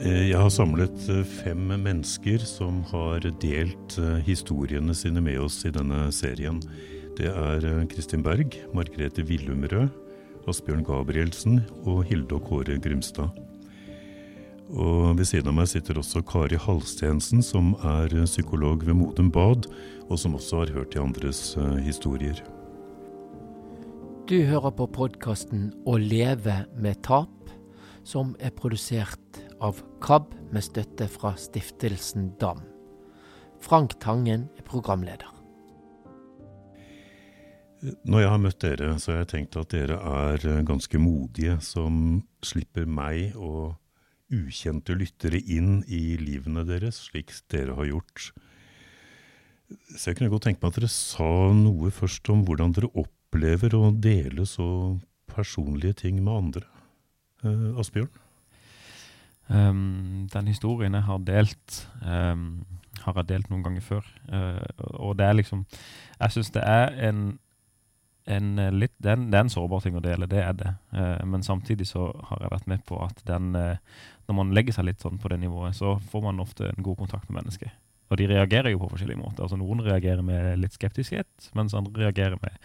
Eh, jeg har samlet eh, fem mennesker som har delt eh, historiene sine med oss i denne serien. Det er Kristin Berg, Margrethe Willumrød, Asbjørn Gabrielsen og Hilde og Kåre Grimstad. Og ved siden av meg sitter også Kari Halstensen, som er psykolog ved Modum Bad, og som også har hørt de andres historier. Du hører på podkasten Å leve med tap, som er produsert av KAB med støtte fra stiftelsen DAM. Frank Tangen er programleder. Når jeg har møtt dere, så har jeg tenkt at dere er ganske modige som slipper meg og ukjente lyttere inn i livene deres, slik dere har gjort. Så jeg kunne godt tenke meg at dere sa noe først om hvordan dere opplever å dele så personlige ting med andre. Eh, Asbjørn? Um, den historien jeg har delt, um, har jeg delt noen ganger før. Uh, og det er liksom Jeg syns det er en, en litt det er en, det er en, sårbar ting å dele, det er det. Uh, men samtidig så har jeg vært med på at den uh, Når man legger seg litt sånn på det nivået, så får man ofte en god kontakt med mennesker. Og de reagerer jo på forskjellige måter. Altså Noen reagerer med litt skeptiskhet, mens andre reagerer med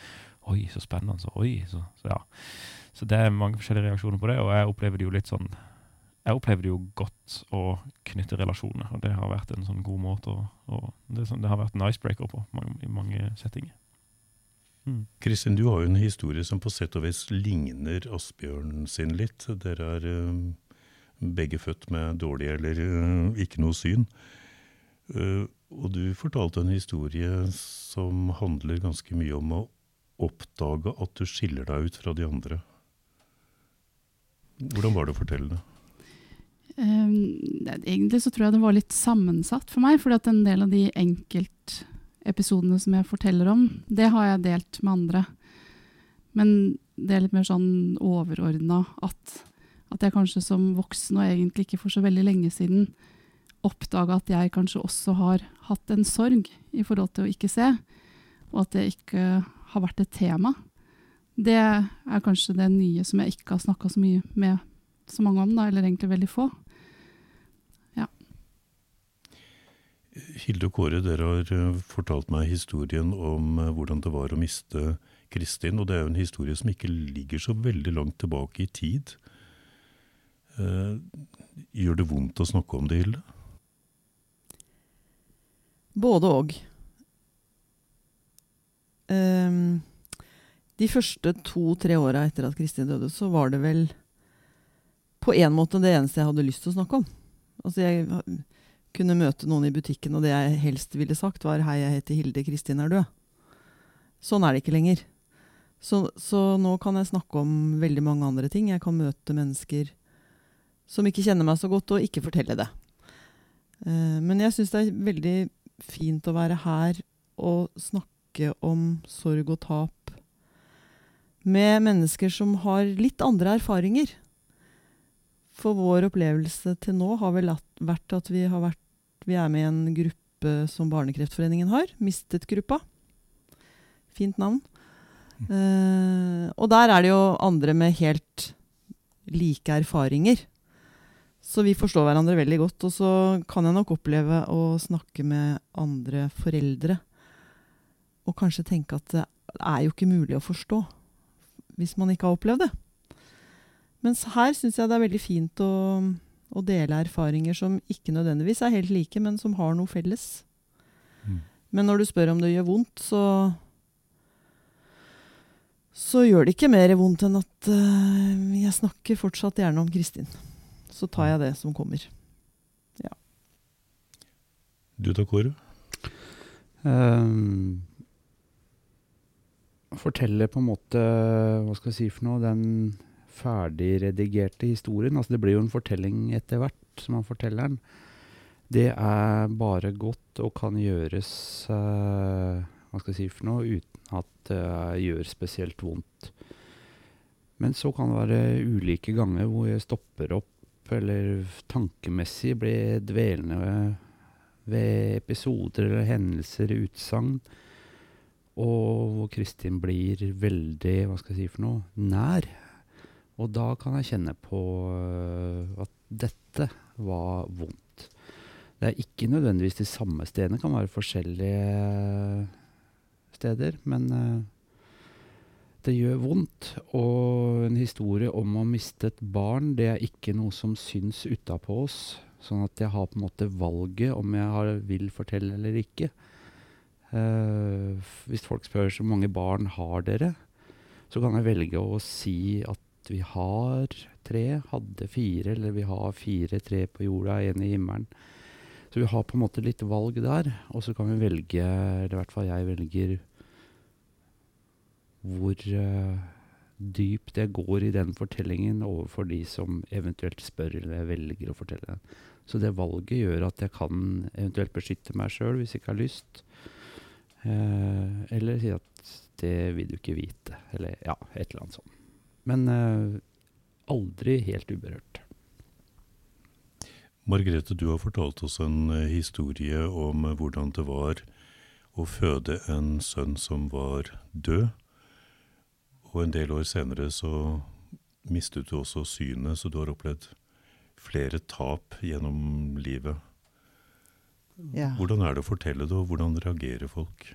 Oi, så spennende. Så, oi, så, så ja. Så det er mange forskjellige reaksjoner på det, og jeg opplever det jo litt sånn jeg opplever det jo godt å knytte relasjoner. og Det har vært en sånn god måte å, og det, sånn, det, har vært en icebreaker på mange, i mange settinger. Mm. Du har jo en historie som på sett og vis ligner Asbjørn sin litt. Dere er uh, begge født med dårlig eller uh, ikke noe syn. Uh, og du fortalte en historie som handler ganske mye om å oppdage at du skiller deg ut fra de andre. Hvordan var det å fortelle det? Um, egentlig så tror jeg det var litt sammensatt for meg, fordi at en del av de enkeltepisodene som jeg forteller om, det har jeg delt med andre. Men det er litt mer sånn overordna at, at, jeg kanskje som voksen, og egentlig ikke for så veldig lenge siden, oppdaga at jeg kanskje også har hatt en sorg i forhold til å ikke se, og at det ikke har vært et tema. Det er kanskje det nye som jeg ikke har snakka så mye med så mange om, da, eller egentlig veldig få. Hilde og Kåre, dere har eh, fortalt meg historien om eh, hvordan det var å miste Kristin. Og det er jo en historie som ikke ligger så veldig langt tilbake i tid. Eh, gjør det vondt å snakke om det, Hilde? Både og. Um, de første to-tre åra etter at Kristin døde, så var det vel på en måte det eneste jeg hadde lyst til å snakke om. Altså jeg kunne møte noen i butikken, og det jeg helst ville sagt, var 'Hei, jeg heter Hilde, Kristin er død'. Sånn er det ikke lenger. Så, så, nå kan jeg snakke om veldig mange andre ting. Jeg kan møte mennesker som ikke kjenner meg så godt, og ikke fortelle det. Uh, men jeg syns det er veldig fint å være her og snakke om sorg og tap med mennesker som har litt andre erfaringer. For vår opplevelse til nå har vel vært at vi har vært vi er med i en gruppe som Barnekreftforeningen har. Mistet-gruppa. Fint navn. Mm. Uh, og der er det jo andre med helt like erfaringer. Så vi forstår hverandre veldig godt. Og så kan jeg nok oppleve å snakke med andre foreldre og kanskje tenke at det er jo ikke mulig å forstå hvis man ikke har opplevd det. Mens her syns jeg det er veldig fint å og dele erfaringer som ikke nødvendigvis er helt like, men som har noe felles. Mm. Men når du spør om det gjør vondt, så så gjør det ikke mer vondt enn at uh, jeg snakker fortsatt gjerne om Kristin. Så tar jeg det som kommer. Ja. Du tar Kåre? Um, forteller på en måte Hva skal jeg si for noe? Den ferdigredigerte historien. Altså det blir jo en fortelling etter hvert som han forteller den. Det er bare godt og kan gjøres uh, hva skal jeg si for noe, uten at det uh, gjør spesielt vondt. Men så kan det være ulike ganger hvor jeg stopper opp eller tankemessig blir dvelende ved, ved episoder eller hendelser, utsagn. Og hvor Kristin blir veldig, hva skal jeg si for noe, nær. Og da kan jeg kjenne på uh, at dette var vondt. Det er ikke nødvendigvis de samme stedene, det kan være forskjellige steder. Men eh, det gjør vondt. Og en historie om å miste et barn, det er ikke noe som syns utapå oss. Sånn at jeg har på en måte valget om jeg har, vil fortelle eller ikke. Uh, hvis folk spør så mange barn har dere, så kan jeg velge å si at vi har tre, hadde fire, eller vi har fire tre på jorda, én i himmelen. Så vi har på en måte litt valg der. Og så kan vi velge, eller i hvert fall jeg velger, hvor uh, dypt jeg går i den fortellingen overfor de som eventuelt spør eller velger å fortelle den. Så det valget gjør at jeg kan eventuelt beskytte meg sjøl hvis jeg ikke har lyst. Eh, eller si at det vil du ikke vite. Eller ja, et eller annet sånt. Men uh, aldri helt uberørt. Margrethe, du har fortalt oss en uh, historie om uh, hvordan det var å føde en sønn som var død. Og en del år senere så mistet du også synet, så du har opplevd flere tap gjennom livet. Ja. Hvordan er det å fortelle det, og hvordan reagerer folk?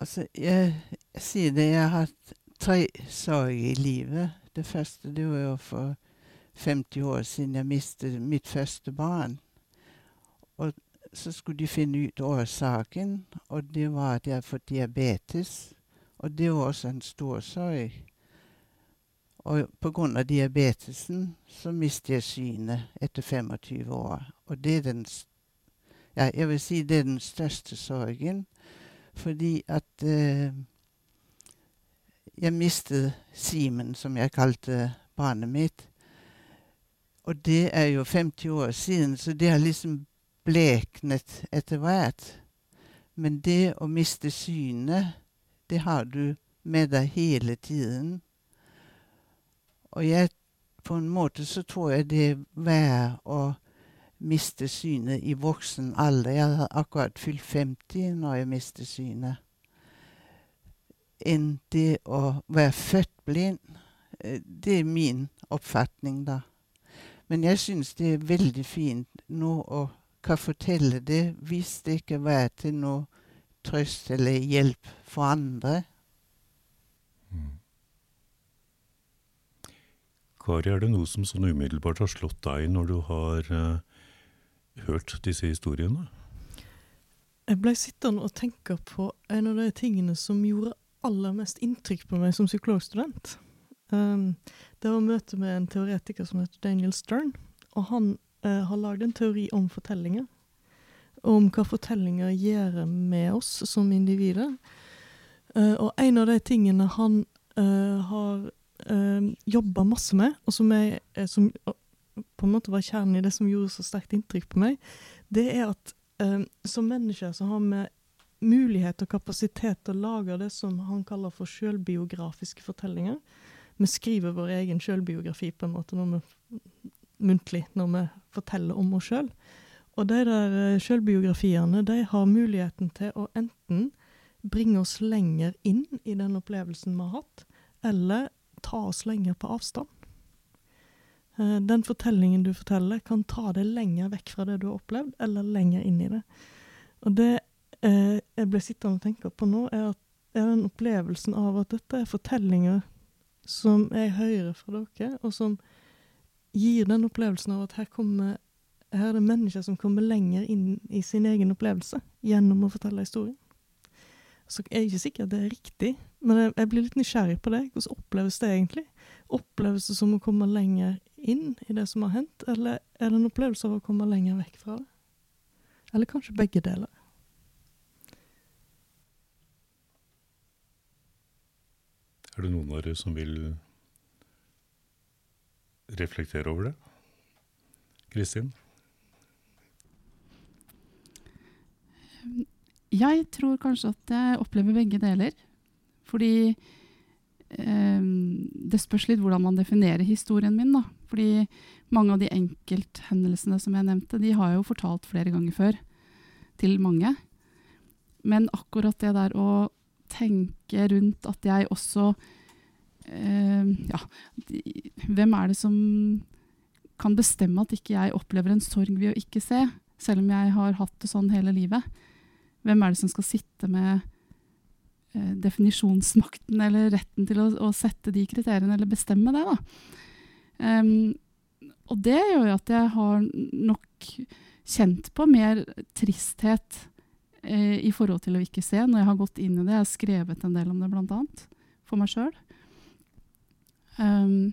Altså, jeg, jeg sier det, jeg har hatt tre sorg i livet. Det første det var for 50 år siden jeg mistet mitt første barn. Og så skulle de finne ut årsaken, og det var at jeg hadde fått diabetes. Og det var også en stor sorg. Og av diabetesen så mistet jeg synet etter 25 år. Og det er den ja, jeg vil si det er den største sorgen. Fordi at eh, jeg mistet Simen, som jeg kalte barnet mitt. Og det er jo 50 år siden, så det har liksom bleknet etter hvert. Men det å miste synet, det har du med deg hele tiden. Og jeg På en måte så tror jeg det er verre å miste synet i voksen alder. Jeg har akkurat fylt 50 når jeg mister synet enn det å være født blind. Det er min oppfatning, da. Men jeg syns det er veldig fint nå å kan fortelle det hvis det ikke var til noe trøst eller hjelp for andre. Mm. Kari, er det noe som sånn umiddelbart har slått deg når du har uh, hørt disse historiene? Jeg ble sittende og tenke på en av de tingene som gjorde aller mest inntrykk på meg som psykologstudent. Um, det var møte med en teoretiker som heter Daniel Stern. Og han uh, har lagd en teori om fortellinger. Om hva fortellinger gjør med oss som individer. Uh, og en av de tingene han uh, har uh, jobba masse med, og som, jeg, som på en måte var kjernen i det som gjorde så sterkt inntrykk på meg, det er at som mennesker så har vi mulighet og kapasitet til å lage det som han kaller for sjølbiografiske fortellinger. Vi skriver vår egen sjølbiografi på en måte når vi, muntlig når vi forteller om oss sjøl. Og de der eh, sjølbiografiene de har muligheten til å enten bringe oss lenger inn i den opplevelsen vi har hatt, eller ta oss lenger på avstand. Eh, den fortellingen du forteller, kan ta deg lenger vekk fra det du har opplevd, eller lenger inn i det. Og det eh, jeg ble sittende og tenke på nå, er, at, er den opplevelsen av at dette er fortellinger som jeg hører fra dere, og som gir den opplevelsen av at her, kommer, her er det mennesker som kommer lenger inn i sin egen opplevelse gjennom å fortelle historien. Så jeg er ikke sikker at det er riktig, men jeg, jeg blir litt nysgjerrig på det. Hvordan oppleves det egentlig? Oppleves det som å komme lenger inn i det som har hendt, eller er det en opplevelse av å komme lenger vekk fra det? Eller kanskje begge deler? Er det noen av dere som vil reflektere over det? Kristin? Jeg tror kanskje at jeg opplever begge deler. Fordi eh, det spørs litt hvordan man definerer historien min, da. Fordi mange av de enkelthendelsene som jeg nevnte, de har jeg jo fortalt flere ganger før. Til mange. Men akkurat det der å tenke rundt at jeg også eh, Ja, hvem er det som kan bestemme at ikke jeg opplever en sorg ved å ikke se, selv om jeg har hatt det sånn hele livet. Hvem er det som skal sitte med eh, definisjonsmakten eller retten til å, å, sette de kriteriene, eller bestemme det, da? Um, og det gjør jo at jeg har nok kjent på mer tristhet i forhold til å ikke se, når jeg har gått inn i det. Jeg har skrevet en del om det, annet, for meg sjøl. Um,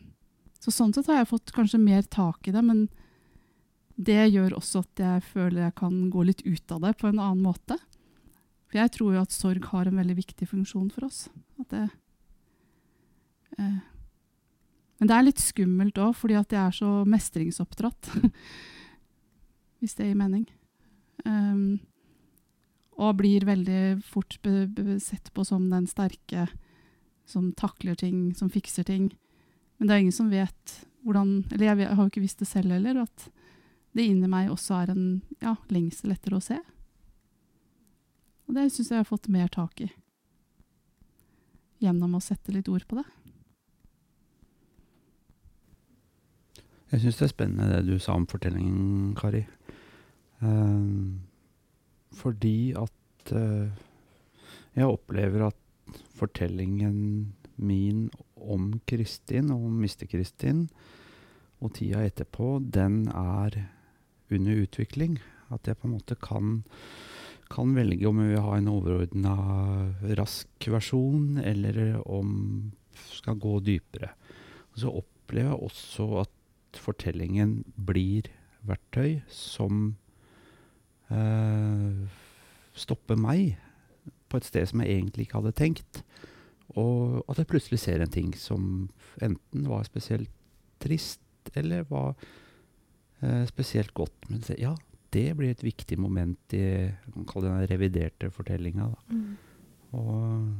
så sånn sett har jeg fått kanskje mer tak i det, men det gjør også at jeg føler jeg kan gå litt ut av det på en annen måte. For jeg tror jo at sorg har en veldig viktig funksjon for oss. Det, eh, men det er litt skummelt òg, fordi at jeg er så mestringsoppdratt. Hvis det gir mening. Um, og blir veldig fort sett på som den sterke som takler ting, som fikser ting. Men det er ingen som vet hvordan Eller jeg, jeg har jo ikke visst det selv heller, at det inni meg også er en ja, lengsel etter å se. Og det syns jeg har fått mer tak i. Gjennom å sette litt ord på det. Jeg syns det er spennende det du sa om fortellingen, Kari. Uh, fordi at uh, jeg opplever at fortellingen min om Kristin og om Miste-Kristin og tida etterpå, den er under utvikling. At jeg på en måte kan, kan velge om jeg vil ha en overordna rask versjon, eller om skal gå dypere. Og så opplever jeg også at fortellingen blir verktøy som eh, stopper meg på et sted som jeg egentlig ikke hadde tenkt. Og at jeg plutselig ser en ting som enten var spesielt trist, eller var eh, spesielt godt. Men ja, det blir et viktig moment i den reviderte fortellinga. Mm. Og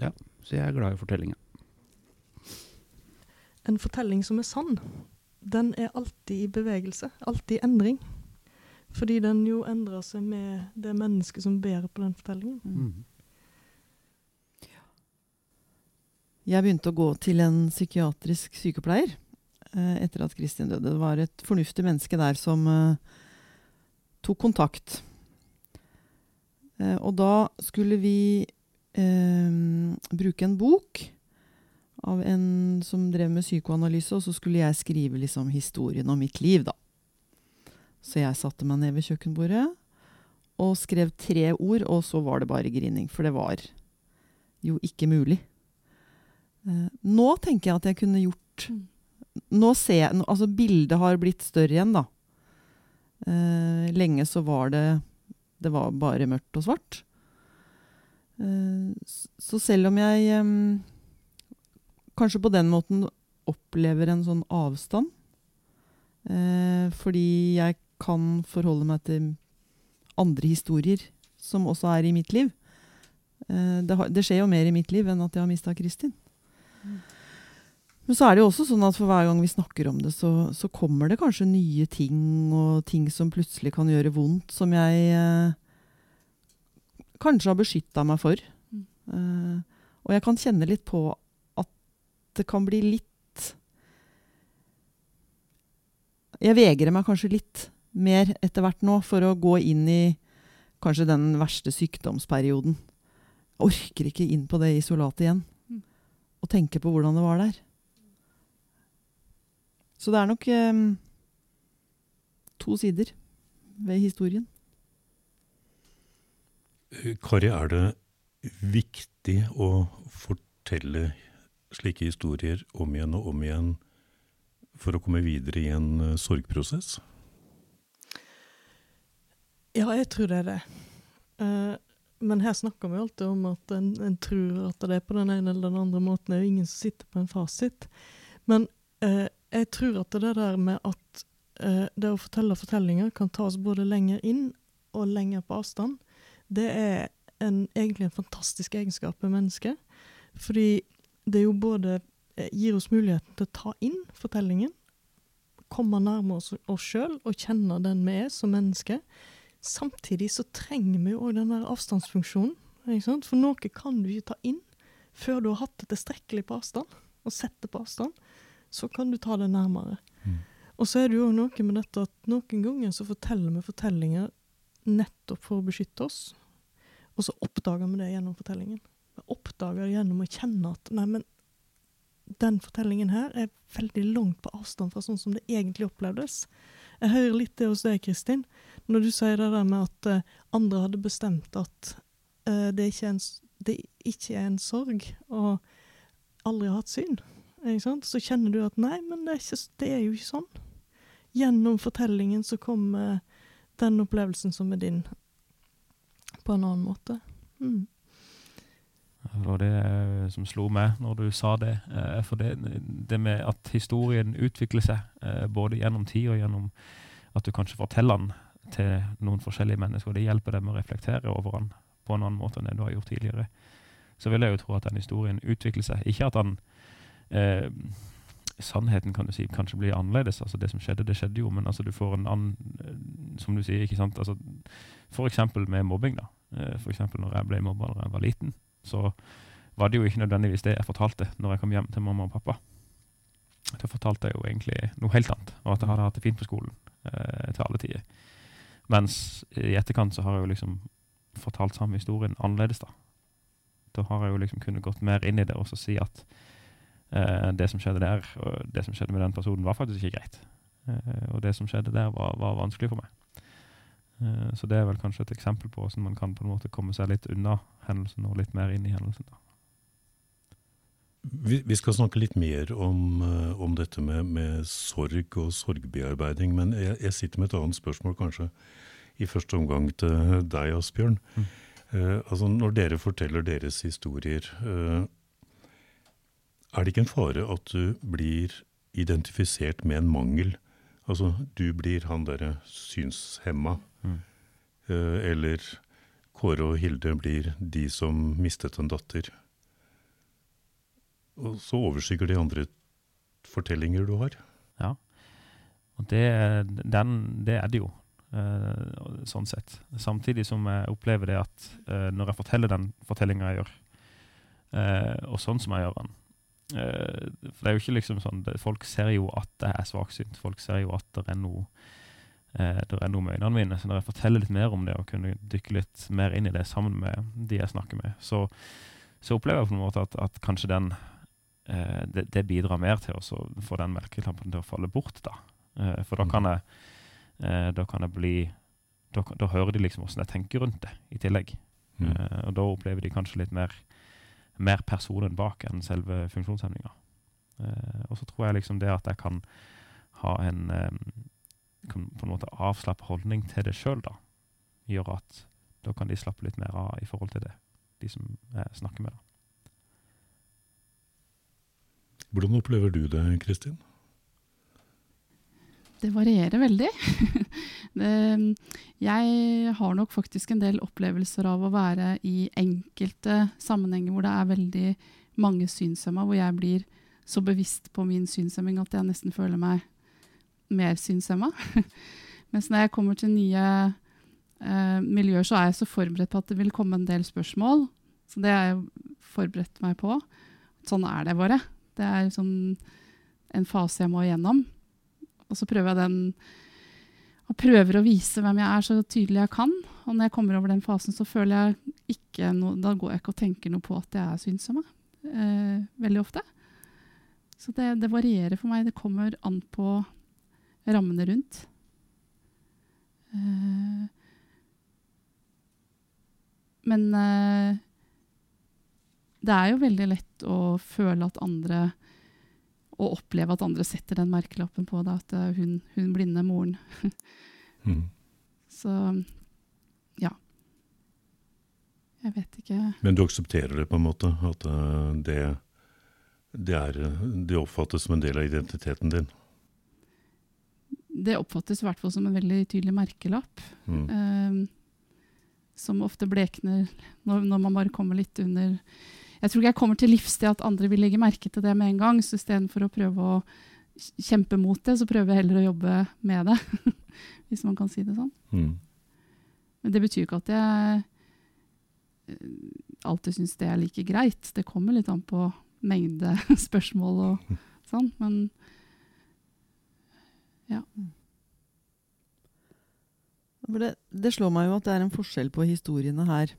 Ja, så jeg er glad i fortellinga. En fortelling som er sann, den er alltid i bevegelse. Alltid i endring. Fordi den jo endrer seg med det mennesket som bærer på den fortellingen. Mm. Jeg begynte å gå til en psykiatrisk sykepleier eh, etter at Kristin døde. Det var et fornuftig menneske der som eh, tok kontakt. Eh, og da skulle vi eh, bruke en bok av en som drev med psykoanalyse, og så skulle jeg skrive liksom, historien om mitt liv, da. Så jeg satte meg ned ved kjøkkenbordet og skrev tre ord, og så var det bare grining. For det var jo ikke mulig. Eh, nå tenker jeg at jeg kunne gjort mm. Nå ser jeg Altså, bildet har blitt større igjen, da. Eh, lenge så var det Det var bare mørkt og svart. Eh, så selv om jeg um, kanskje på den måten opplever en sånn avstand Fordi jeg kan forholde meg til andre historier som også er i mitt liv. Det, har, det skjer jo mer i mitt liv enn at jeg har mista Kristin. Men så er det jo også sånn at for hver gang vi snakker om det, så, så kommer det kanskje nye ting, og ting som plutselig kan gjøre vondt, som jeg eh, kanskje har beskytta meg for. Mm. Uh, og jeg kan kjenne litt på det kan bli litt Jeg vegrer meg kanskje litt mer etter hvert nå for å gå inn i kanskje den verste sykdomsperioden. Jeg orker ikke inn på det isolatet igjen og tenke på hvordan det var der. Så det er nok eh, to sider ved historien. Kari, er det viktig å fortelle slike historier om igjen og om igjen for å komme videre i en uh, sorgprosess? Ja, jeg tror det er det. Uh, men her snakker vi alltid om at en, en, tror at det er på den ene eller den andre måten. Det er jo ingen som sitter på en fasit. Men uh, jeg tror at det der med at uh, det å fortelle fortellinger kan tas både lenger inn og lenger på avstand, det er en, egentlig en fantastisk egenskap ved mennesket. Fordi det jo både eh, gir oss muligheten til å ta inn fortellingen, komme nærmere oss, sjøl og kjenne den vi er som mennesker. Samtidig så trenger vi òg den der avstandsfunksjonen. For noe kan du ikke ta inn før du har hatt det tilstrekkelig på avstand, og sett det på avstand. så kan du ta det nærmere. Mm. Og så er det jo noe med dette at noen ganger så forteller vi fortellinger nettopp for å beskytte oss, og så oppdager vi det gjennom fortellingen. Vi oppdager det gjennom å kjenne at nei, men den fortellingen her er veldig langt på avstand fra sånn som det egentlig opplevdes. Jeg hører litt det hos deg, Kristin, når du sier det der med at uh, andre hadde bestemt at uh, det, ikke en, det ikke er en sorg og aldri har hatt syn. Så kjenner du at nei, men det er, ikke, det er jo ikke sånn. Gjennom fortellingen så kommer den opplevelsen som er din, på en annen måte. Mm. Det var det eh, som slo meg når du sa det. Eh, For det, det med at historien utvikler seg, eh, både gjennom tid og gjennom at du kanskje forteller den til noen forskjellige mennesker, det hjelper dem å reflektere over den på en annen måte enn det du har gjort tidligere. Så vil jeg jo tro at den historien utvikler seg. Ikke at den eh, Sannheten kan du si kanskje blir annerledes. altså Det som skjedde, det skjedde jo, men altså du får en annen Som du sier, ikke sant. altså eksempel med mobbing, da. F.eks. Når jeg ble mobba da jeg var liten så var det jo ikke nødvendigvis det jeg fortalte når jeg kom hjem til mamma og pappa. Da fortalte jeg jo egentlig noe helt annet, og at jeg hadde hatt det fint på skolen eh, til alle tider. Mens i etterkant så har jeg jo liksom fortalt samme historien annerledes, da. Da har jeg jo liksom kunnet gått mer inn i det og så si at eh, det som skjedde der, og det som skjedde med den personen, var faktisk ikke greit. Eh, og det som skjedde der, var, var vanskelig for meg. Eh, Så det er vel kanskje et eksempel på hvordan man kan på en måte komme seg litt unna hendelsen og litt mer inn i hendelsen. da. Vi, vi skal snakke litt mer om, eh, om dette med, med sorg og sorgbearbeiding, men jeg, jeg sitter med et annet spørsmål kanskje i første omgang til deg, Asbjørn. Mm. Eh, altså Når dere forteller deres historier, eh, er det ikke en fare at du blir identifisert med en mangel? Altså du blir han derre synshemma, Mm. eh, eller Kåre og Hilde blir de som mistet en datter. Og så overskygger de andre fortellinger du har. Ja. Og det, den, det er det jo, eh, sånn sett. Samtidig som jeg opplever det at eh, når jeg forteller den fortellinga jeg gjør, eh, og sånn som jeg gjør den For det er jo ikke liksom sånn Folk ser jo at jeg er svaksynt. Folk ser jo at det er noe eh, det er noe med øynene mine. Så når jeg forteller litt mer om det, og kunne dykke litt mer inn i det sammen med de jeg snakker med, så, så opplever jeg på en måte at, at kanskje den eh, det, det bidrar mer til å få den melkeklappen til å falle bort, da. Eh, for da kan jeg eh, Da kan jeg bli da, da hører de liksom åssen jeg tenker rundt det, i tillegg. Mm. Eh, og da opplever de kanskje litt mer, mer personen bak enn selve funksjonshemninga. Eh, og så tror jeg liksom det at jeg kan ha en eh, kan på en måte avslappe holdning til det sjøl, da, gjør at da kan de slappe litt mer av i forhold til det, de som jeg snakker med. da. Hvordan opplever du det, Kristin? Det varierer veldig. jeg har nok faktisk en del opplevelser av å være i enkelte sammenhenger hvor det er veldig mange synshemma, hvor jeg blir så bevisst på min synshemming at jeg nesten føler meg mer synshemma. Mens når jeg kommer til nye eh, miljøer, så er jeg så forberedt på at det vil komme en del spørsmål. Så det har jeg forberedt meg på. Sånn er det bare. Det er sånn en fase jeg må igjennom. Og så prøver jeg den og prøver å vise hvem jeg er så tydelig jeg kan. Og når jeg kommer over den fasen, så føler jeg ikke noe Da går jeg ikke og tenker noe på at jeg er synshemma. Eh, veldig ofte. Så det, det varierer for meg. Det kommer an på rammene rundt. Eh, men eh, det er jo veldig lett å føle at andre Å oppleve at andre setter den merkelappen på deg, at eh, hun, hun blinde moren. Mm. Så ja. Jeg vet ikke. Men du aksepterer det på en måte? At eh, det, det, er, det oppfattes som en del av identiteten din? Det oppfattes i hvert fall som en veldig tydelig merkelapp. Mm. eh, som ofte blekner når, når man bare kommer litt under Jeg tror ikke jeg kommer til livs det at andre vil legge merke til det med en gang. Så istedenfor å prøve å kjempe mot det, så prøver jeg heller å jobbe med det. Hvis man kan si det sånn. Mm. Men det betyr ikke at jeg eh, alltid syns det er like greit. Det kommer litt an på mengde spørsmål og sånn, men For det, det slår meg jo at det er en forskjell på historiene her.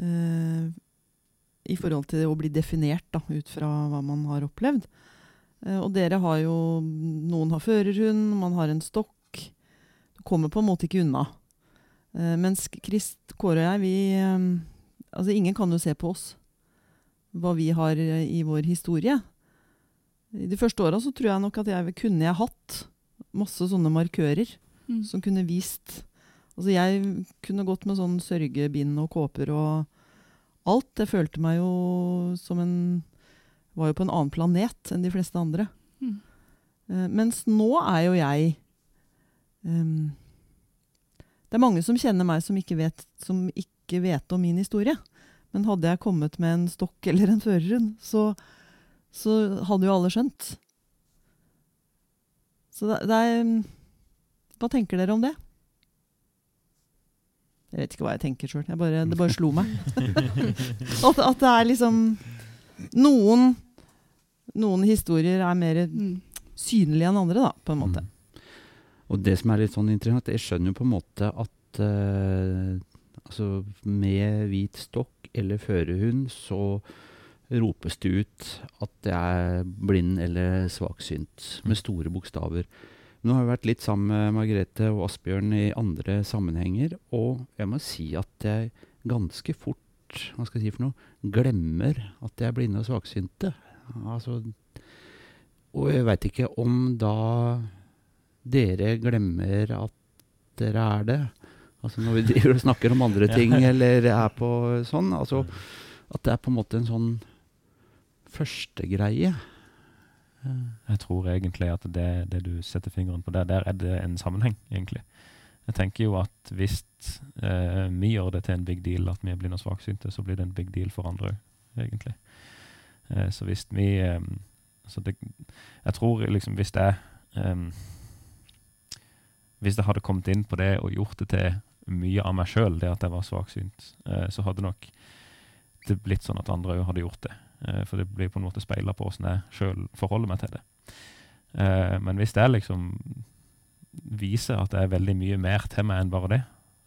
eh, I forhold til å bli definert da, ut fra hva man har opplevd. Eh, og dere har jo Noen har førerhund, man har en stokk. Du kommer på en måte ikke unna. Eh, mens Krist, Kåre og jeg, vi eh, Altså, ingen kan jo se på oss hva vi har eh, i vår historie. I de første åra så tror jeg nok at jeg kunne jeg hatt masse sånne markører mm. som kunne vist Altså jeg kunne gått med sånn sørgebind og kåper og alt. Jeg følte meg jo som en Var jo på en annen planet enn de fleste andre. Mm. Eh, mens nå er jo jeg um, Det er mange som kjenner meg som ikke, vet, som ikke vet om min historie. Men hadde jeg kommet med en stokk eller en førerhund, så, så hadde jo alle skjønt. Så det, det er Hva tenker dere om det? Jeg vet ikke hva jeg tenker sjøl. Det bare slo meg. at, at det er liksom Noen, noen historier er mer Mm. synlige enn andre, da, på en måte. Mm. Og det som er litt sånn interessant, jeg skjønner jo på en måte at uh, altså med hvit stokk eller førerhund, så ropes det ut at det er blind eller svaksynt, med store bokstaver. Nå har jeg vært litt sammen med Margrethe og Asbjørn i andre sammenhenger, og jeg må si at jeg ganske fort hva skal jeg si for noe, glemmer at jeg er blinde og svaksynte. Altså, og jeg veit ikke om da dere glemmer at dere er det. Altså når vi driver og snakker om andre ting eller er på sånn. Altså at det er på en måte en sånn førstegreie. Jeg tror egentlig at det, det du setter fingeren på der, der er det en sammenheng, egentlig. Jeg tenker jo at hvis eh, vi gjør det til en big deal at vi er blinde og svaksynte, så blir det en big deal for andre òg, egentlig. Eh, så hvis vi eh, så det, Jeg tror liksom hvis det um, Hvis jeg hadde kommet inn på det og gjort det til mye av meg sjøl, det at jeg var svaksynt, eh, så hadde nok det blitt sånn at andre òg hadde gjort det. Eh, for det blir på en måte speila på åssen jeg sjøl forholder meg til det. Eh, men hvis det liksom viser at det er veldig mye mer til meg enn bare det,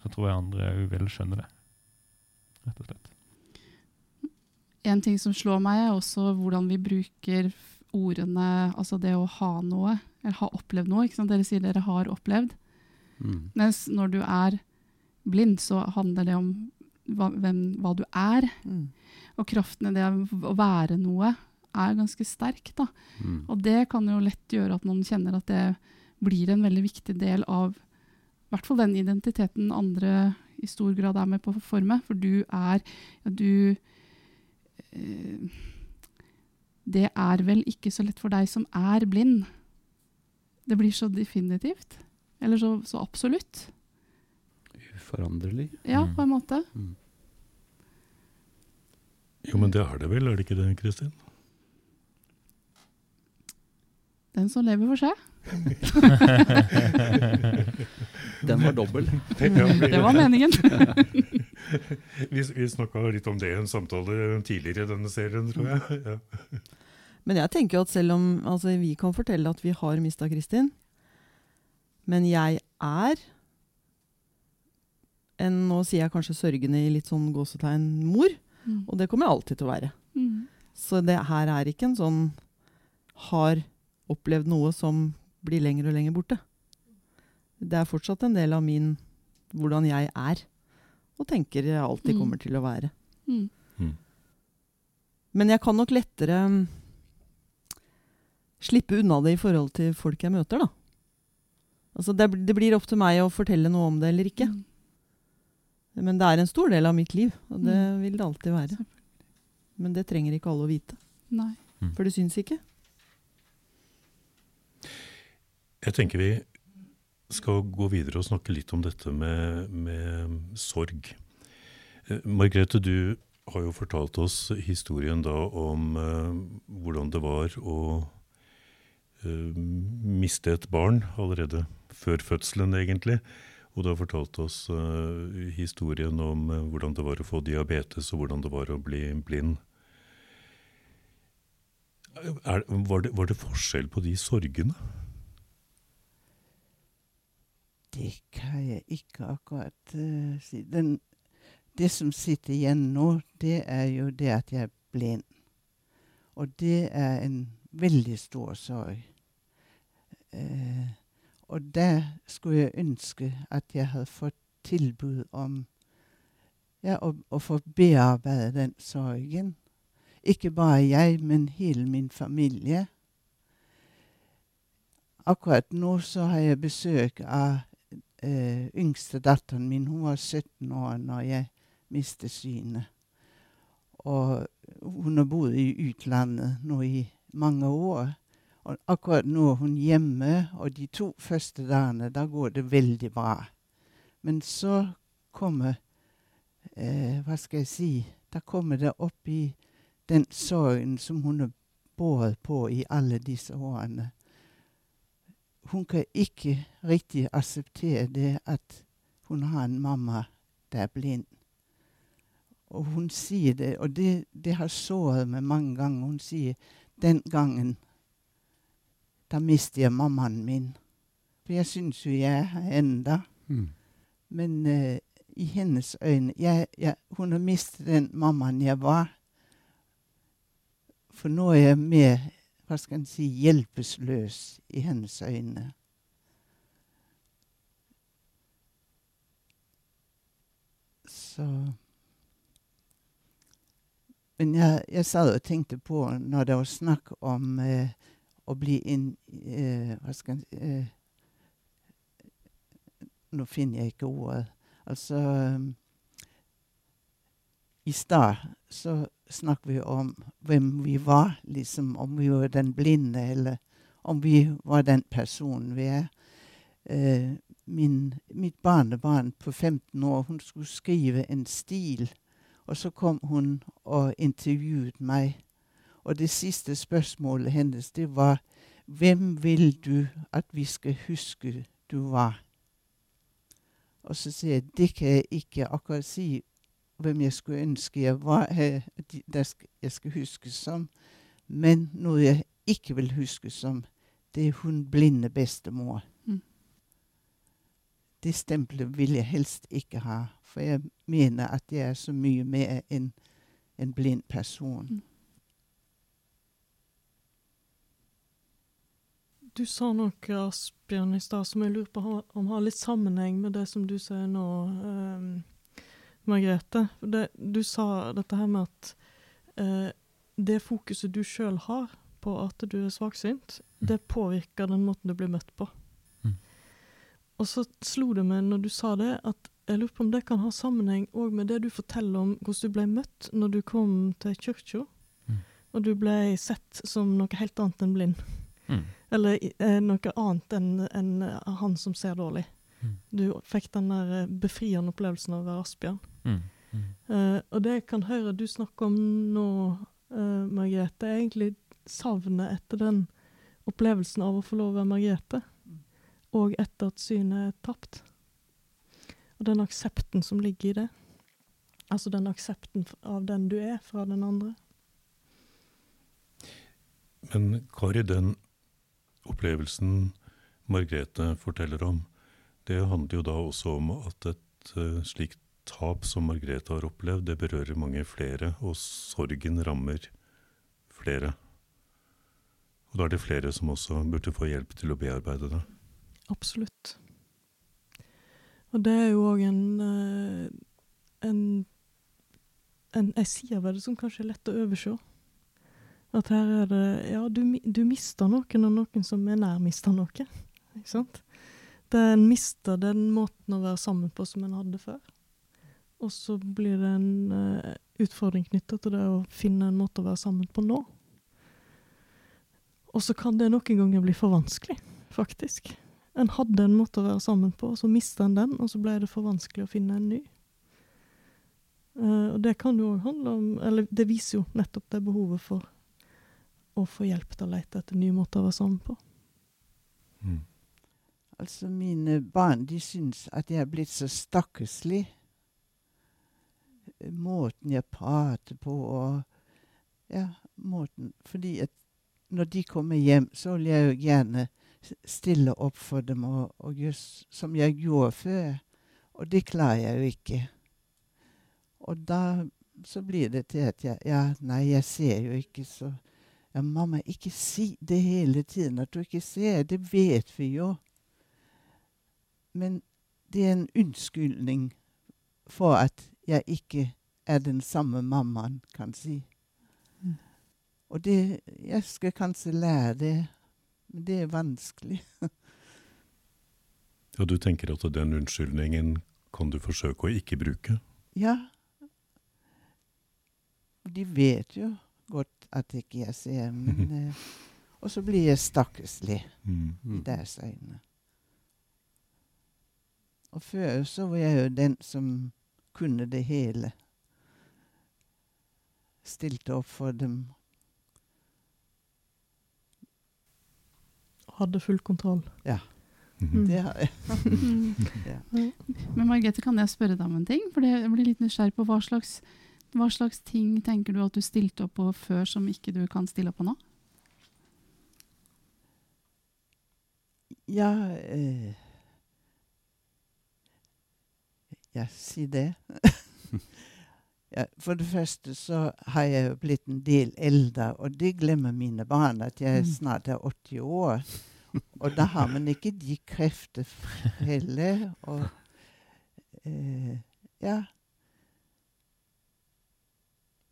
så tror jeg andre òg vil skjønne det. Rett og slett. En ting som slår meg, er også hvordan vi bruker ordene Altså det å ha noe, eller ha opplevd noe. Ikke sant? Dere sier dere har opplevd. Mm. Mens når du er blind, så handler det om hva, hvem, hva du er. Mm. Og kraften i det å være noe er ganske sterk. da. Mm. Og det kan jo lett gjøre at noen kjenner at det blir en veldig viktig del av i hvert fall den identiteten andre i stor grad er med på å forme. For du er ja, du eh, Det er vel ikke så lett for deg som er blind. Det blir så definitivt. Eller så, så absolutt. Uforanderlig. Ja, Mm. på en måte. Mm. Jo, men det er det vel, er det ikke det, Kristin? Den som lever, får se. Den var dobbel. Det var meningen. Vi, vi snakka litt om det i en samtale tidligere i denne serien, tror jeg. Ja. Men jeg tenker at selv om altså, vi kan fortelle at vi har mista Kristin, men jeg er en, nå sier jeg kanskje sørgende i litt sånn gåsetegn, mor. Mm. Og det kommer jeg alltid til å være. Mm. Så det her er ikke en sånn har opplevd noe som blir lenger og lenger borte. Det er fortsatt en del av min hvordan jeg er, og tenker jeg alltid Mm. kommer til å være. Mm. Men jeg kan nok lettere mm, slippe unna det i forhold til folk jeg møter, da. Altså det, det blir opp til meg å fortelle noe om det eller ikke. Mm. Men det er en stor del av mitt liv, og det Mm. vil det alltid være. Men det trenger ikke alle å vite, Nei. for det syns ikke. Jeg tenker vi skal gå videre og snakke litt om dette med, med sorg. Eh, Margrethe, du har jo fortalt oss historien da om eh, hvordan det var å eh, miste et barn allerede før fødselen, egentlig. Og du har fortalt oss uh, historien om uh, hvordan det var å få diabetes, og hvordan det var å bli blind. Er, var, det, var det forskjell på de sorgene? Det kan jeg ikke akkurat uh, si. Den, det som sitter igjen nå, det er jo det at jeg er blind. Og det er en veldig stor sorg. Uh, og der skulle jeg ønske at jeg hadde fått tilbud om ja, å, å få bearbeide den sorgen. Ikke bare jeg, men hele min familie. Akkurat nå så har jeg besøk av eh, yngste datteren min. Hun var 17 år når jeg mistet synet. Og hun har bodd i utlandet nå i mange år. Og akkurat nå er hun hjemme, og de to første dagene, da går det veldig bra. Men så kommer eh, Hva skal jeg si Da kommer det opp i den sorgen som hun har båret på i alle disse årene hun kan ikke riktig akseptere det at hun har en mamma der er blind. Og hun sier det, og det, det har såret meg mange ganger. Hun sier den gangen da mister jeg mammaen min. For jeg syns jo jeg er her enda. Mm. Men uh, i hennes øyne jeg, jeg, Hun har mistet den mammaen jeg var. For nå er jeg mer hva skal en si, hjelpeløs i hennes øyne. Så Men jeg, jeg satt og tenkte på, når det var snakk om eh, å bli inn eh, Hva skal en eh, Nå finner jeg ikke ordet. Altså I stad så snakket vi om hvem vi var, liksom. Om vi var den blinde, eller om vi var den personen vi er. Eh, min, mitt barnebarn på 15 år, hun skulle skrive en stil. Og så kom hun og intervjuet meg. Og det siste spørsmålet hennes, det var Hvem vil du at vi skal huske du var? Og så sier jeg det kan jeg ikke akkurat si hvem jeg skulle ønske jeg var, jeg skal huskes som. Men noe jeg ikke vil huskes som, det er hun blinde bestemor. Mm. Det stempelet vil jeg helst ikke ha, for jeg mener at jeg er så mye mer enn en blind person. Mm. Du sa noe, Asbjørn, i stad som jeg lurer på om har litt sammenheng med det som du sier nå. Um, Margrethe. Det, du sa dette her med at eh, det fokuset du sjøl har på at du er svaksynt, mm. det påvirker den måten du blir møtt på. Mm. Og så slo det meg når du sa det, at jeg lurer på om det kan ha sammenheng òg med det du forteller om hvordan du ble møtt når du kom til kirka, mm. og du ble sett som noe helt annet enn blind. Mm. Eller eh, noe annet enn en han som ser dårlig. Mm. Du fikk den der eh, befriende opplevelsen av å være Asbjørn. Mm. Mm. Uh, og det jeg kan høre du snakke om nå, uh, Margrethe, er egentlig savnet etter den opplevelsen av å få lov å være Margrethe. Og etter at synet er tapt. Og den aksepten som ligger i det. Altså den aksepten av den du er, fra den andre. Men Kari, den opplevelsen Margrethe forteller om, det handler jo da også om at et uh, slikt tap som Margrethe har opplevd, det berører mange flere, og sorgen rammer flere. Og da er det flere som også burde få hjelp til å bearbeide det. Absolutt. Og det er jo òg en, eh, en, en Jeg sier ved det som kanskje er lett å overse. At her er det Ja, du, du mister noen, og noen som er nær, mister noe. Ikke sant? Det En mister den måten å være sammen på som en hadde før. Og så blir det en uh, utfordring knytta til det å finne en måte å være sammen på nå. Og så kan det noen ganger bli for vanskelig, faktisk. En hadde en måte å være sammen på, og så mista en den, og så ble det for vanskelig å finne en ny. Uh, og det kan jo òg handle om Eller det viser jo nettopp det behovet for å få hjelp til å lete etter nye måter å være sammen på. Mm. Altså, mine barn de syns at jeg er blitt så stakkarslig måten jeg prater på og Ja, måten Fordi at når de kommer hjem, så vil jeg jo gjerne stille opp for dem og, og gjøre som jeg gjorde før. Og det klarer jeg jo ikke. Og da så blir det til at jeg Ja, nei, jeg ser jo ikke så Ja, mamma, ikke si det hele tiden at du ikke ser. Det vet vi jo. Men det er en unnskyldning for at jeg ikke er den samme mammaen, kan si. Mm. Og det Jeg skal kanskje lære det, men det er vanskelig. Og du tenker at den unnskyldningen kan du forsøke å ikke bruke? Ja. De vet jo godt at ikke jeg ser, men uh, Og så blir jeg stakkarslig Mm. i deres øyne. Og før så var jeg jo den som kunne det hele. Stilte opp for dem. Hadde full kontroll. Mhm. Det har jeg. Ja. Men Margrethe, kan jeg spørre deg om en ting? For jeg blir litt nysgjerrig på hva slags, hva slags ting tenker du at du stilte opp på før som ikke du kan stille opp på nå? Ja eh, Ja, si det. ja, for det første så har jeg jo blitt en del eldre, og det glemmer mine barn, at jeg Mm. snart er 80 år. Og da har man ikke de krefter heller. Og eh, ja.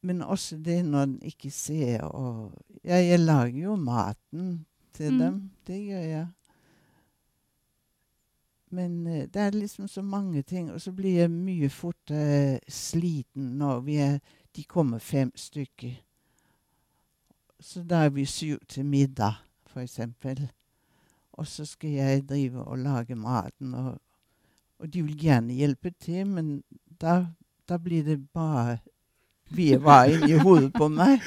Men også det når en ikke ser og Ja, jeg lager jo maten til Mm. dem. Det gjør jeg. Men uh, det er liksom så mange ting, og så blir jeg mye fortere sliten når vi er De kommer fem stykker. Så da er vi syv til middag, eksempel. Og så skal jeg drive og lage maten, og, og de vil gjerne hjelpe til, men da, da blir det bare virvar inni hodet på meg.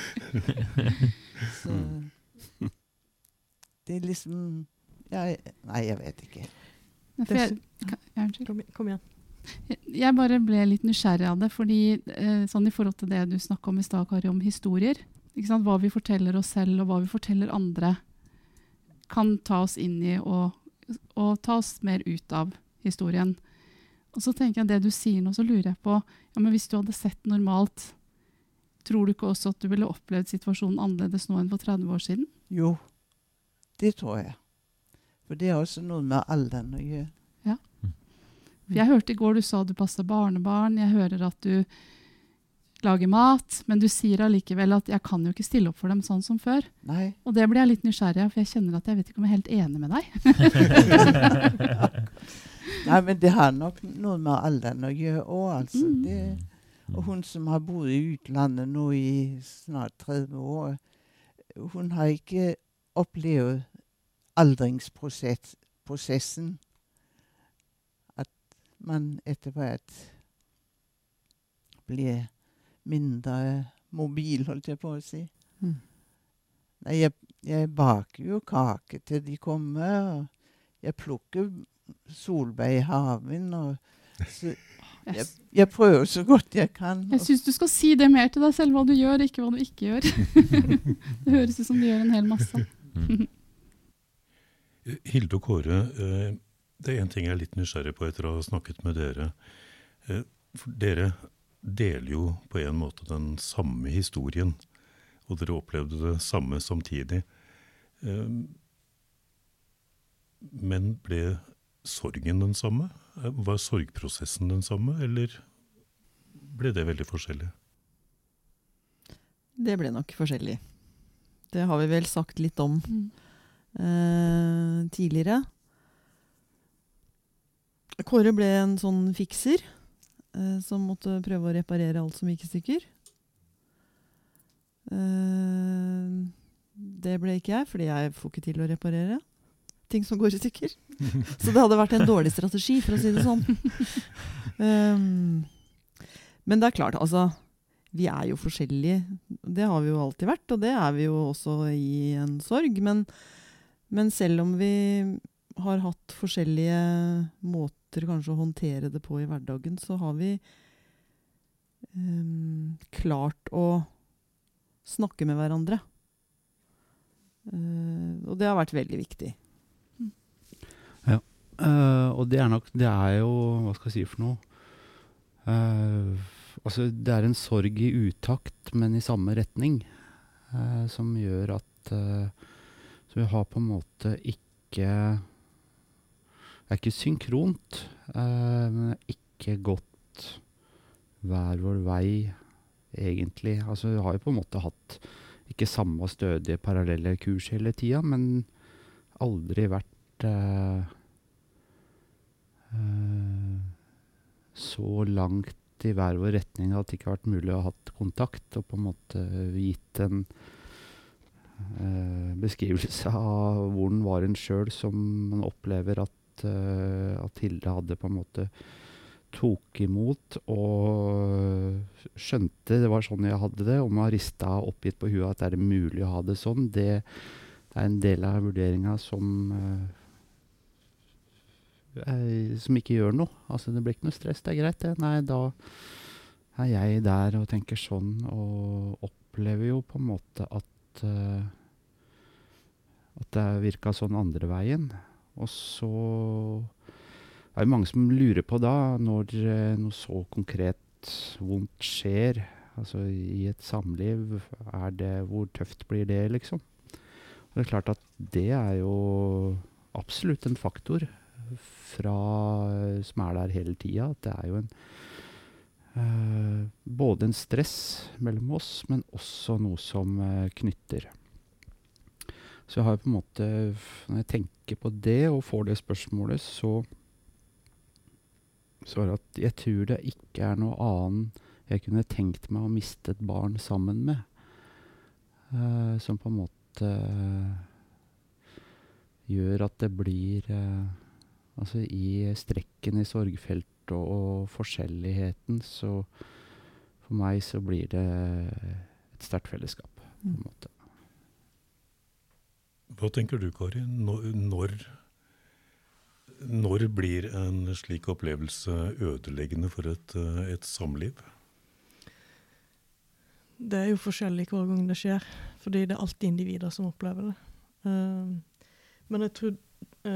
Så det er liksom ja, Nei, jeg vet ikke. Jeg. Kom, kom igjen. Jeg bare ble litt nysgjerrig av det, fordi eh, sånn i forhold til det du snakka om i stad, Kari, om historier. Ikke sant? Hva vi forteller oss selv, og hva vi forteller andre, kan ta oss inn i og, og ta oss mer ut av historien. Og så tenker jeg det du sier nå, så lurer jeg på ja, men Hvis du hadde sett normalt, tror du ikke også at du ville opplevd situasjonen annerledes nå enn for 30 år siden? Jo, det tror jeg. For det er også noe med alderen å gjøre. For jeg hørte i går du sa du passer barnebarn, jeg hører at du lager mat, men du sier allikevel at jeg kan jo ikke stille opp for dem sånn som før. Nei. Og det blir jeg litt nysgjerrig av, for jeg kjenner at jeg vet ikke om jeg er helt enig med deg. Nei, men det har nok noe med alderen å gjøre òg, altså. Mm. Det, og hun som har bodd i utlandet nå i snart 30 år, hun har ikke opplevd aldringsprosessen. At man etter hvert blir mindre mobil, holdt jeg på å si. Mm. Nei, jeg, jeg baker jo kake til de kommer, og jeg plukker solbær i haven. Og så jeg, Jeg, prøver så godt jeg kan. jeg syns du skal si det mer til deg selv, hva du gjør, ikke hva du ikke gjør. det høres ut som du gjør en hel masse. Hilde og Kåre, eh, det er en ting jeg er litt nysgjerrig på etter å ha snakket med dere. Eh, For dere deler jo på en måte den samme historien, og dere opplevde det samme samtidig. Eh, Men ble sorgen den samme? Var sorgprosessen den samme, eller ble det veldig forskjellig? Det ble nok forskjellig. Det har vi vel sagt litt om Mm. eh, tidligere. Kåre ble en sånn fikser eh, som måtte prøve å reparere alt som gikk i stykker. Eh, det ble ikke jeg, fordi jeg får ikke til å reparere ting som går i stykker. Så det hadde vært en dårlig strategi, for å si det sånn. Um, men det er klart, altså Vi er jo forskjellige. Det har vi jo alltid vært, og det er vi jo også i en sorg. Men, men selv om vi har hatt forskjellige måter kanskje å håndtere det på i hverdagen, så har vi um, klart å snakke med hverandre. Uh, og det har vært veldig viktig. Eh, og det er nok Det er jo Hva skal jeg si for noe? Uh, altså, det er en sorg i utakt, men i samme retning, uh, som gjør at uh, Så vi har på en måte ikke Det er ikke synkront, men det er ikke gått hver vår vei, egentlig. Altså, vi har jo på en måte hatt ikke samme stødige parallelle kurs hele tida, men aldri vært så langt i hver vår retning at det ikke har vært mulig å ha hatt kontakt og på en måte gitt en eh, beskrivelse av hvor den var en sjøl, som man opplever at, eh, at Hilde hadde på en måte tok imot og skjønte det var sånn jeg hadde det. Om jeg rista oppgitt på huet at er det mulig å ha det sånn, det, er en del av vurderinga som eh, eh, som ikke gjør noe. Altså det blir ikke noe stress, det er greit det. Nei, da er jeg der og tenker sånn, og opplever jo på en måte at uh, at det virka sånn andre veien. Og så er det mange som lurer på da, når eh, noe så konkret vondt skjer, altså i et samliv, er det, hvor tøft blir det, liksom? Og det er klart at det er jo absolutt en faktor fra, som er der hele tida. At det er jo en uh, Både en stress mellom oss, men også noe som uh, knytter. Så jeg har på en måte Når jeg tenker på det og får det spørsmålet, så så er det at jeg tror det ikke er noe annet jeg kunne tenkt meg å miste et barn sammen med. Uh, som på en måte gjør at det blir eh, Altså i strekken i sorgfeltet og, og forskjelligheten, så for meg så blir det et sterkt fellesskap, på en måte. Hva tenker du, Kari? Når, når, når blir en slik opplevelse ødeleggende for et, eh, et samliv? Det er jo forskjellig hver gang det skjer, fordi det er alltid individer som opplever det. Um, men jeg tror eh,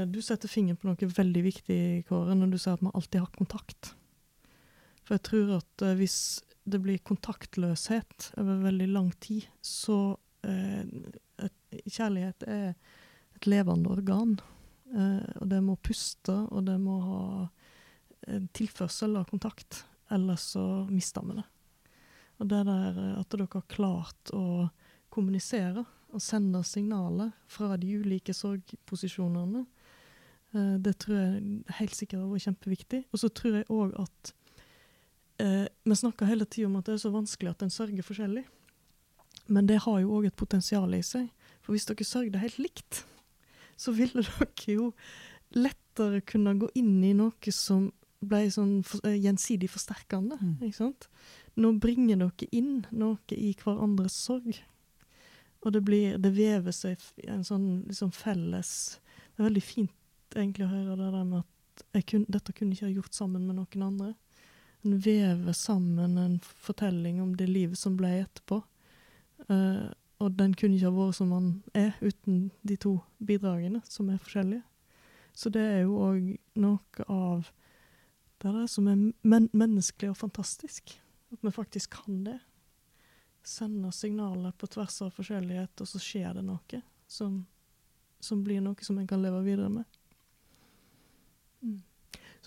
du setter fingeren på noe veldig viktig, Kåre, når du sier at man alltid har kontakt. For jeg tror at eh, hvis det blir kontaktløshet over veldig lang tid, så eh, Kjærlighet er et levende organ. Eh, og det må puste, og det må ha en tilførsel av kontakt. Ellers så mister vi det. Og det der eh, at dere har klart å kommunisere og sende signaler fra de ulike sorgposisjonene, eh, det tror jeg helt sikkert har vært kjempeviktig. Og så tror jeg òg at eh, Vi snakker hele tida om at det er så vanskelig at en sørger forskjellig. Men det har jo òg et potensial i seg. For hvis dere sørger helt likt, så ville dere jo lettere kunne gå inn i noe som ble sånn for, eh, gjensidig forsterkende. Mm. ikke sant? Nå bringer dere inn noe i hverandres sorg. Og det blir, det vever seg en sånn liksom felles Det er veldig fint egentlig å høre det der med at jeg kun, dette kunne ikke ha gjort sammen med noen andre. En vever sammen en fortelling om det livet som ble etterpå. Uh, og den kunne ikke ha vært som den er uten de to bidragene, som er forskjellige. Så det er jo òg noe av det der som er men menneskelig og fantastisk. At vi faktisk kan det. Sende signaler på tvers av forskjellighet, og så skjer det noe som, som blir noe som en kan leve videre med.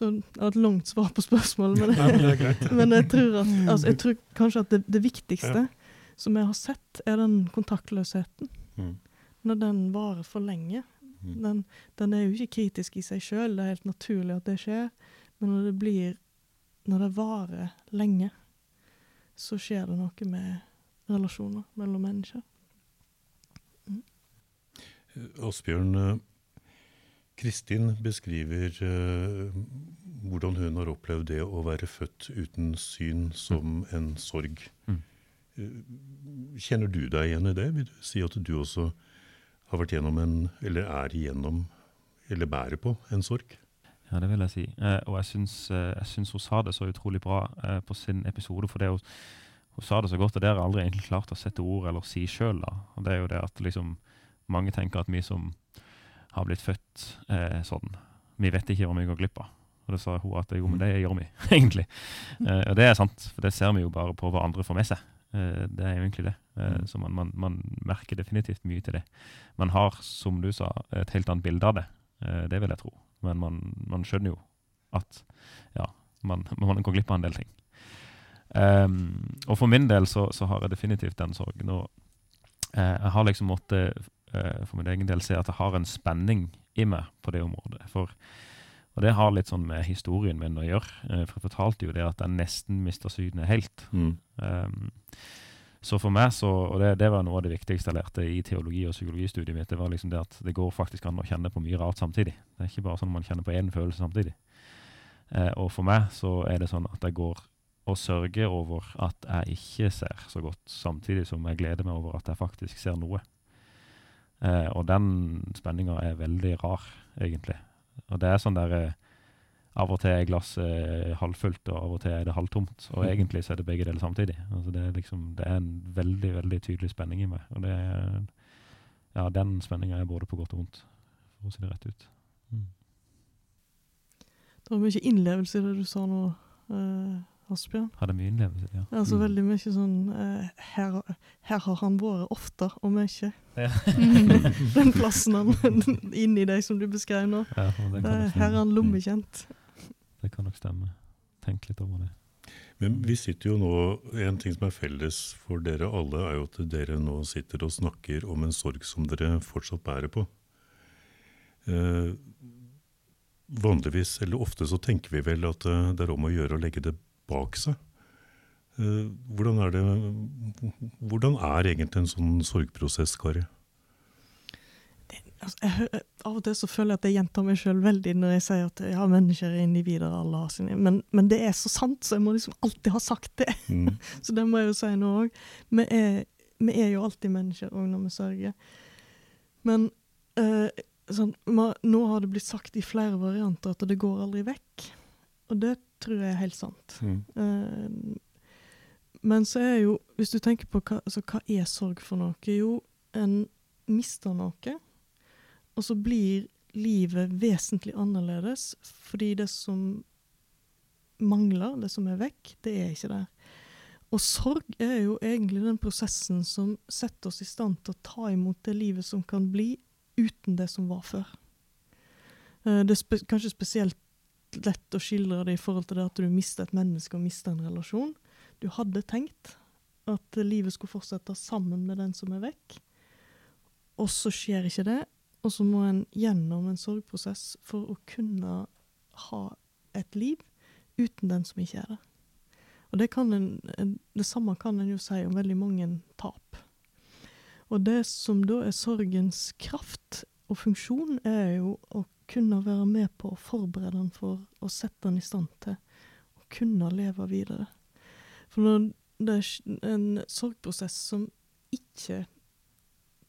Mm. Så det var et langt svar på spørsmålet, men, Nei, men det men jeg tror, at, altså, jeg tror kanskje at det, det viktigste som jeg har sett, er den kontaktløsheten. Mm. Når den varer for lenge. Mm. Den, den er jo ikke kritisk i seg sjøl, det er helt naturlig at det skjer. Men når det blir Når det varer lenge, så skjer det noe med relasjoner mellom mennesker. Asbjørn, eh, Kristin beskriver uh, hvordan hun har opplevd det å være født uten syn som en sorg. Mm. Eh, Kjenner du deg igjen i det? Vil du si at du også har vært gjennom en, eller er igjennom, eller bærer på en sorg? Ja, det vil jeg si. Eh, og jeg syns, eh, jeg syns hun sa det så utrolig bra eh, på sin episode. For det hun, hun sa det så godt, og det har jeg aldri egentlig klart å sette ord eller si sjøl. Det er jo det at liksom mange tenker at vi som har blitt født eh, sånn, vi vet ikke hva vi går glipp av. Og det sa hun at jo, men det gjør vi, egentlig. Eh, og det er sant, for det ser vi jo bare på hva andre får med seg. Eh, det er jo egentlig det. Eh, Mm. Så man, man, man merker definitivt mye til det. Man har, som du sa, et helt annet bilde av det. Eh, det vil jeg tro. Men man, man skjønner jo at ja, man, man går glipp av en del ting. Um, og for min del så, så har jeg definitivt den sorgen. Og eh, jeg har liksom måttet for min egen del se at jeg har en spenning i meg på det området. For, og det har litt sånn med historien min å gjøre. Eh, for jeg fortalte jo det at jeg nesten mista synet helt. Mm. Um, så for meg så, og det, det var noe av det viktigste jeg lærte i teologi- og psykologistudiet mitt, det var liksom det at det går faktisk an å kjenne på mye rart samtidig. Det er ikke bare sånn at man kjenner på én følelse samtidig. Eh, og for meg så er det sånn at jeg går og sørger over at jeg ikke ser så godt, samtidig som jeg gleder meg over at jeg faktisk ser noe. Eh, og den spenninga er veldig rar, egentlig. Og det er sånn der eh, Av og til er glasset eh, halvfullt, og av og til er det halvtomt. Og egentlig så er det begge deler samtidig. Altså det, er liksom, det er en veldig veldig tydelig spenning i meg. Og det er, ja, den spenninga er både på godt og vondt, for å si det rett ut. Det var mye innlevelse i det du sa nå, eh, Asbjørn. Hadde mye innlevelse, ja. Altså Mm. veldig mye sånn uh, her, her har han vært ofte, og mye. Ja. Den plassen han inni deg som du beskrev nå. Ja, det, her er han lommekjent. det kan nok stemme. Tenk litt over det. Men vi sitter jo nå En ting som er felles for dere alle, er jo at dere nå sitter og snakker om en sorg som dere fortsatt bærer på. Eh, vanligvis, eller ofte, så tenker vi vel at eh, det er om å gjøre å legge det bak seg. Eh, hvordan, er det, hvordan er egentlig en sånn sorgprosess, Kari? Altså, jeg, av og til så føler jeg at jeg gjentar meg sjøl veldig når jeg sier at ja, mennesker er individer, alle har sine men, men det er så sant, så jeg må liksom alltid ha sagt det. Mm. Så det må jeg jo si nå òg. Vi, vi er jo alltid mennesker òg når vi sørger. Men eh, sånn, nå har det blitt sagt i flere varianter at det går aldri vekk. Og det tror jeg er helt sant. Mm. Uh, men så er jo, hvis du tenker på hva, altså, hva er sorg for noe? Jo, en mister noe, og så blir livet vesentlig annerledes fordi det som mangler, det som er vekk, det er ikke der. Og sorg er jo egentlig den prosessen som setter oss i stand til å ta imot det livet som kan bli, uten det som var før. Eh, Det er spe kanskje spesielt lett å skildre det i forhold til det at du mister et menneske og mister en relasjon. Du hadde tenkt at livet skulle fortsette sammen med den som er vekk, og så skjer ikke det. Og så må en gjennom en sorgprosess for å kunne ha et liv uten den som ikke er der. Og det, kan en, det samme kan en jo si om veldig mange tap. Og det som da er sorgens kraft og funksjon, er jo å kunne være med på å forberede den for å sette den i stand til å kunne leve videre. For når det er en sorgprosess som ikke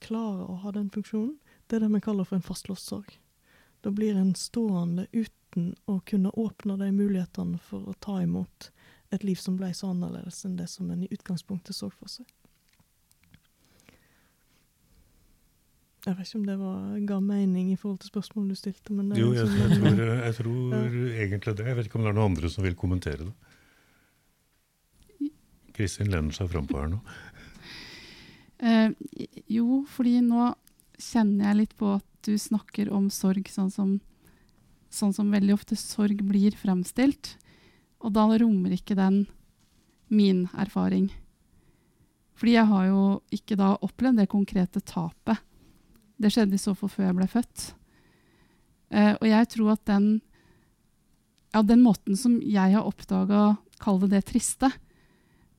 klarer å ha den funksjonen, det er det vi kaller for en fastlåst sorg. Da blir en stående uten å kunne åpne de mulighetene for å ta imot et liv som ble så annerledes enn det som en i utgangspunktet så for seg. Jeg vet ikke om det var, ga mening i forhold til spørsmålet du stilte. Men Jo, jeg, liksom jeg, tror, jeg tror egentlig det. Jeg vet ikke om det er noen andre som vil kommentere det. Kristin lener seg frampå her nå. Eh, jo, fordi nå kjenner jeg litt på at du snakker om sorg sånn som, sånn som veldig ofte sorg blir fremstilt. Og da rommer ikke den min erfaring. Fordi jeg har jo ikke da opplevd det konkrete tapet. Det skjedde i så fall før jeg ble født. Eh, og jeg tror at den, ja, den måten som jeg har oppdaga, kall det det triste,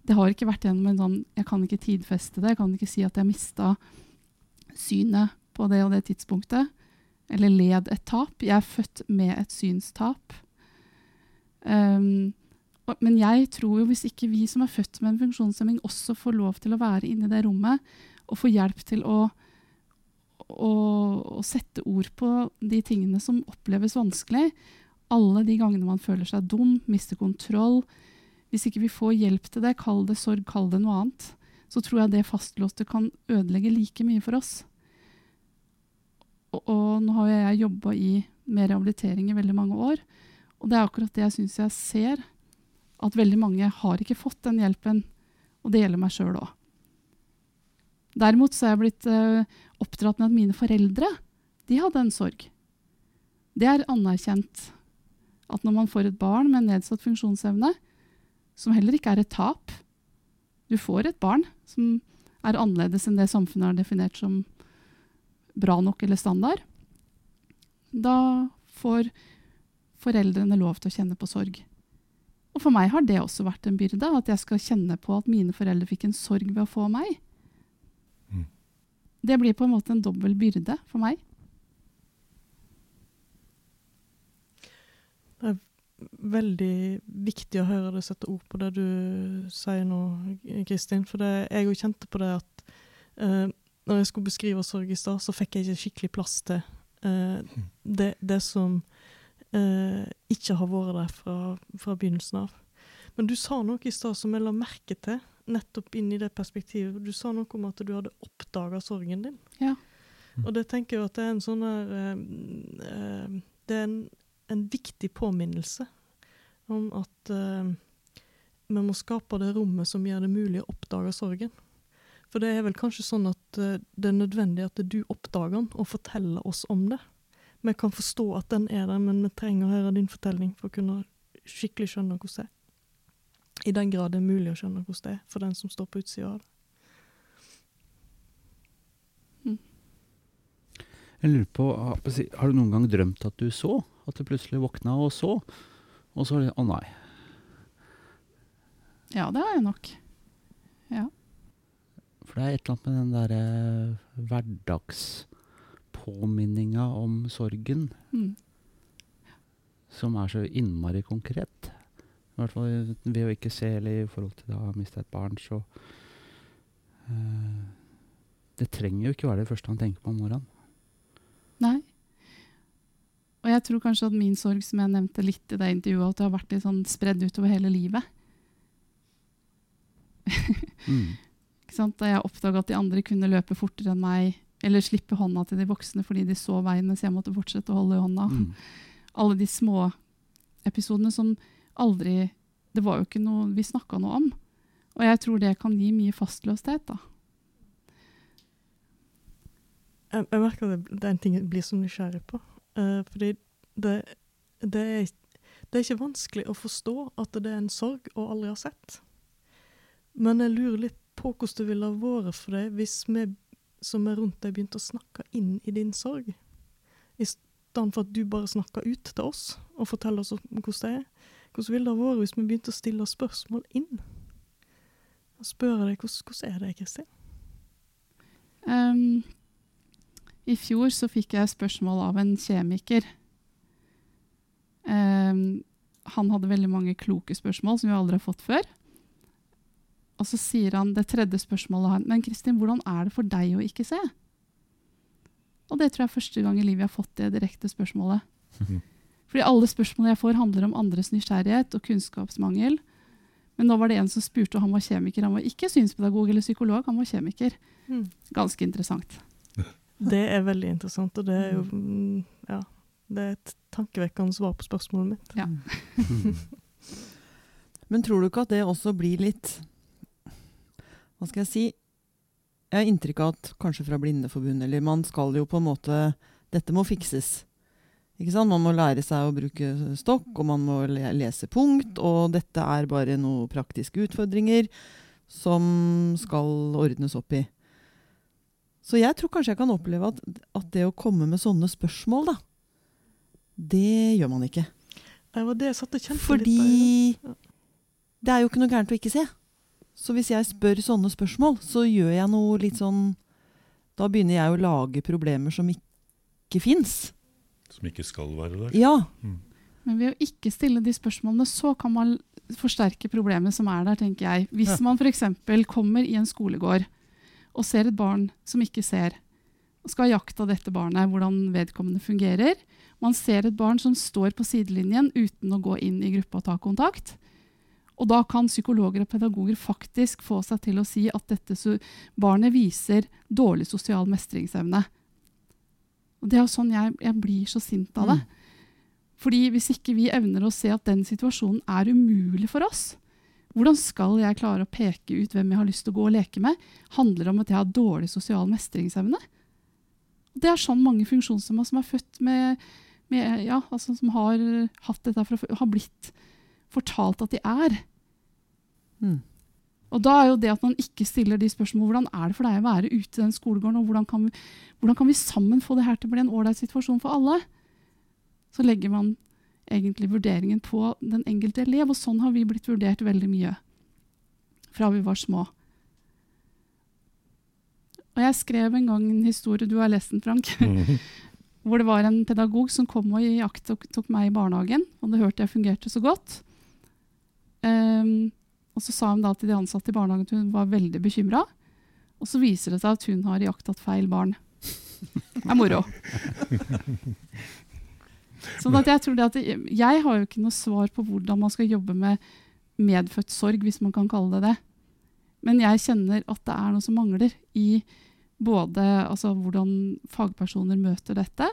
det har ikke vært gjennom en sånn Jeg kan ikke tidfeste det. Jeg kan ikke si at jeg mista synet på det og det tidspunktet. Eller led et tap. Jeg er født med et synstap. Um, og, men jeg tror jo hvis ikke vi som er født med en funksjonshemming, også får lov til å være inne i det rommet og få hjelp til å, å, å sette ord på de tingene som oppleves vanskelig, alle de gangene man føler seg dum, mister kontroll, hvis ikke vi får hjelp til det, kall det sorg, kall det noe annet, så tror jeg det fastlåste kan ødelegge like mye for oss. Og, og nå har jeg jobba med rehabilitering i veldig mange år. Og det er akkurat det jeg syns jeg ser. At veldig mange har ikke fått den hjelpen. Og det gjelder meg sjøl òg. Derimot så er jeg blitt uh, oppdratt med at mine foreldre de hadde en sorg. Det er anerkjent at når man får et barn med nedsatt funksjonsevne, som heller ikke er et tap Du får et barn som er annerledes enn det samfunnet har definert som bra nok eller standard. Da får foreldrene lov til å kjenne på sorg. Og for meg har det også vært en byrde, at jeg skal kjenne på at mine foreldre fikk en sorg ved å få meg. Det blir på en måte en dobbel byrde for meg. Det er veldig viktig å høre deg sette ord på det du sier nå, Kristin. For det, jeg òg kjente på det at uh, når jeg skulle beskrive sorg i stad, så fikk jeg ikke skikkelig plass til uh, det, det, som uh, ikke har vært der fra, fra, begynnelsen av. Men du sa noe i stad som jeg la merke til, nettopp inn i det perspektivet. Du sa noe om at du hadde oppdaga sorgen din. Ja. Og det tenker jeg at det er en sånn der Det er en en viktig påminnelse om at uh, vi må skape det rommet som gjør det mulig å oppdage sorgen. For det er vel kanskje sånn at uh, det er nødvendig at du oppdager den og forteller oss om det. Vi kan forstå at den er der, men vi trenger å høre din fortelling for å kunne skikkelig skjønne hvordan det er. I den grad det er mulig å skjønne hvordan det er for den som står på utsida av det. Hm. Jeg lurer på, Har du noen gang drømt at du så? At du plutselig våkna og så, og så Å nei. Ja, det har jeg nok. Ja. For det er et eller annet med den derre hverdagspåminninga om sorgen mm. som er så innmari konkret. I hvert fall ved å ikke se eller i forhold til å ha mista et barn, så uh, Det trenger jo ikke være det første han tenker på om morgenen. Nei. Og jeg tror kanskje at min sorg, som jeg nevnte litt i det intervjuet, at det har vært litt sånn spredd utover hele livet. mm. Da jeg oppdaga at de andre kunne løpe fortere enn meg, eller slippe hånda til de voksne fordi de så veien mens jeg måtte fortsette å holde i hånda. Mm. Alle de små episodene som aldri Det var jo ikke noe vi snakka noe om. Og jeg tror det kan gi mye fastlåsthet, da. Jeg, jeg merker at det er en ting jeg blir så nysgjerrig på. Uh, fordi det, det, er, det, er, ikke vanskelig å forstå at det er en sorg å aldri ha sett. Men jeg lurer litt på hvordan det ville ha vært for deg hvis vi som er rundt deg, begynte å snakke inn i din sorg. I stedet for at du bare snakker ut til oss og forteller oss hvordan det er. Hvordan ville det ha vært hvis vi begynte å stille spørsmål inn? Og spørre deg hvordan, hvordan er det, Kristin? Um, i fjor så fikk jeg spørsmål av en kjemiker. Um, han hadde veldig mange kloke spørsmål som vi aldri har fått før. Og så sier han det tredje spørsmålet han, Men Kristin, hvordan er det for deg å ikke se? Og det tror jeg er første gang i livet jeg har fått det direkte spørsmålet. Fordi alle spørsmålene jeg får, handler om andres nysgjerrighet og kunnskapsmangel. Men nå var det en som spurte, og han var kjemiker. Han var ikke synspedagog eller psykolog, han var kjemiker. Mm. Ganske interessant. Det er veldig interessant, og det er jo mm, ja, det er et tankevekkende svar på spørsmålet mitt. Ja. Men tror du ikke at det også blir litt Hva skal jeg si? Jeg har inntrykk av at kanskje fra Blindeforbundet eller Man skal jo på en måte Dette må fikses. Man må lære seg å bruke stokk, og man må lese punkt. Og dette er bare noen praktiske utfordringer som skal ordnes opp i. Så jeg tror kanskje jeg kan oppleve at, at det å komme med sånne spørsmål, da, det gjør man ikke. Det var det jeg satt og kjente Fordi litt på. det er jo ikke noe gærent å ikke se. Så hvis jeg spør sånne spørsmål, så gjør jeg noe litt sånn Da begynner jeg å lage problemer som ikke fins. Som ikke skal være der? Ja. Mm. Men ved å ikke stille de spørsmålene, så kan man forsterke problemet som er der, tenker jeg. Hvis ja. man f.eks. kommer i en skolegård og ser et barn som ikke ser, og skal ha jakt av dette barnet, hvordan vedkommende fungerer. Man ser et barn som står på sidelinjen uten å gå inn i gruppa og ta kontakt. Og da kan psykologer og pedagoger faktisk få seg til å si at dette barnet viser dårlig sosial mestringsevne. Og det er jo sånn jeg, jeg blir så sint av det. Fordi hvis ikke vi evner å se at den situasjonen er umulig for oss, hvordan skal jeg klare å peke ut hvem jeg har lyst til å gå og leke med? Handler det om at jeg har dårlig sosial mestringsevne. Det er sånn mange funksjonshemma som er født med, med ja, altså som har hatt dette fra før, har blitt fortalt at de er. Mm. Og da er jo det at man ikke stiller de spørsmålene hvordan er det for deg å være ute i den skolegården, og hvordan kan vi, hvordan kan vi sammen få det her til å bli en ålreit situasjon for alle? Så legger man egentlig vurderingen på den enkelte elev, og sånn har vi blitt vurdert veldig mye fra vi var små. Og jeg skrev en gang en historie, du har lest den, Frank, hvor det var en pedagog som kom og iakttok tok meg i barnehagen, og det hørte jeg fungerte så godt. Ehm, og så sa hun da til de ansatte i barnehagen at hun var veldig bekymra. Og så viser det seg at hun har iakttatt feil barn. Det er moro. Sånn at jeg tror det at jeg har jo ikke noe svar på hvordan man skal jobbe med medfødt sorg, hvis man kan kalle det det. Men jeg kjenner at det er noe som mangler i både altså, hvordan fagpersoner møter dette,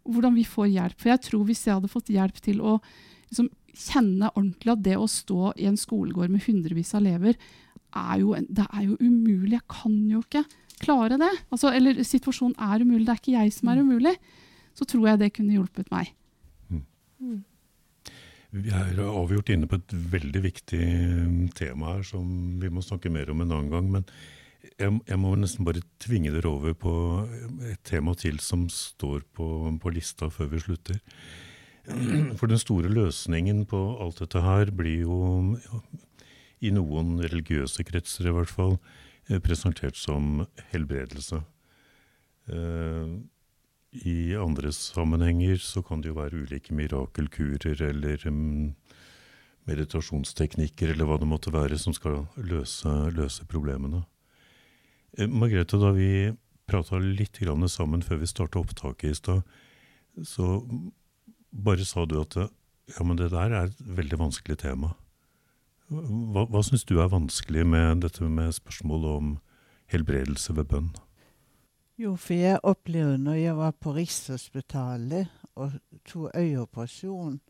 og hvordan vi får hjelp. For jeg tror hvis jeg hadde fått hjelp til å liksom, kjenne ordentlig at det å stå i en skolegård med hundrevis av elever, er jo, det er jo umulig. Jeg kan jo ikke klare det. Altså, eller situasjonen er umulig, det er ikke jeg som er umulig. Så tror jeg det kunne hjulpet meg. Mm. Vi er avgjort inne på et veldig viktig eh, tema her som vi må snakke mer om en annen gang. Men jeg, jeg må nesten bare tvinge dere over på et tema til som står på, på lista før vi slutter. For den store løsningen på alt dette her blir jo, i noen religiøse kretser i hvert fall, eh, presentert som helbredelse. Eh, I andre sammenhenger så kan det jo være ulike mirakelkurer eller um, meditasjonsteknikker eller hva det måtte være som skal løse, løse problemene. Eh, Margrethe, da vi prata litt sammen før vi starta opptaket i stad, så bare sa du at ja, men det der er et veldig vanskelig tema. Hva, hva syns du er vanskelig med dette med spørsmålet om helbredelse ved bønn? Jo, for jeg opplevde når jeg var på Rikshospitalet og tok øyeoperasjon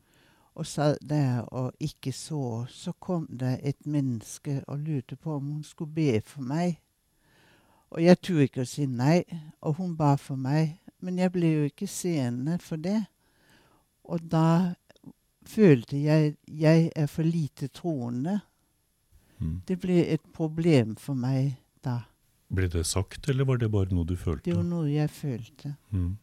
og satt der og ikke så, så kom det et menneske og lurte på om hun skulle be for meg. Og jeg turte ikke å si nei, og hun ba for meg. Men jeg ble jo ikke seende for det. Og da følte jeg jeg er for lite troende. Mm. Det ble et problem for meg da. Ble det sagt, eller var det bare noe du følte? Det var noe jeg følte. Mm.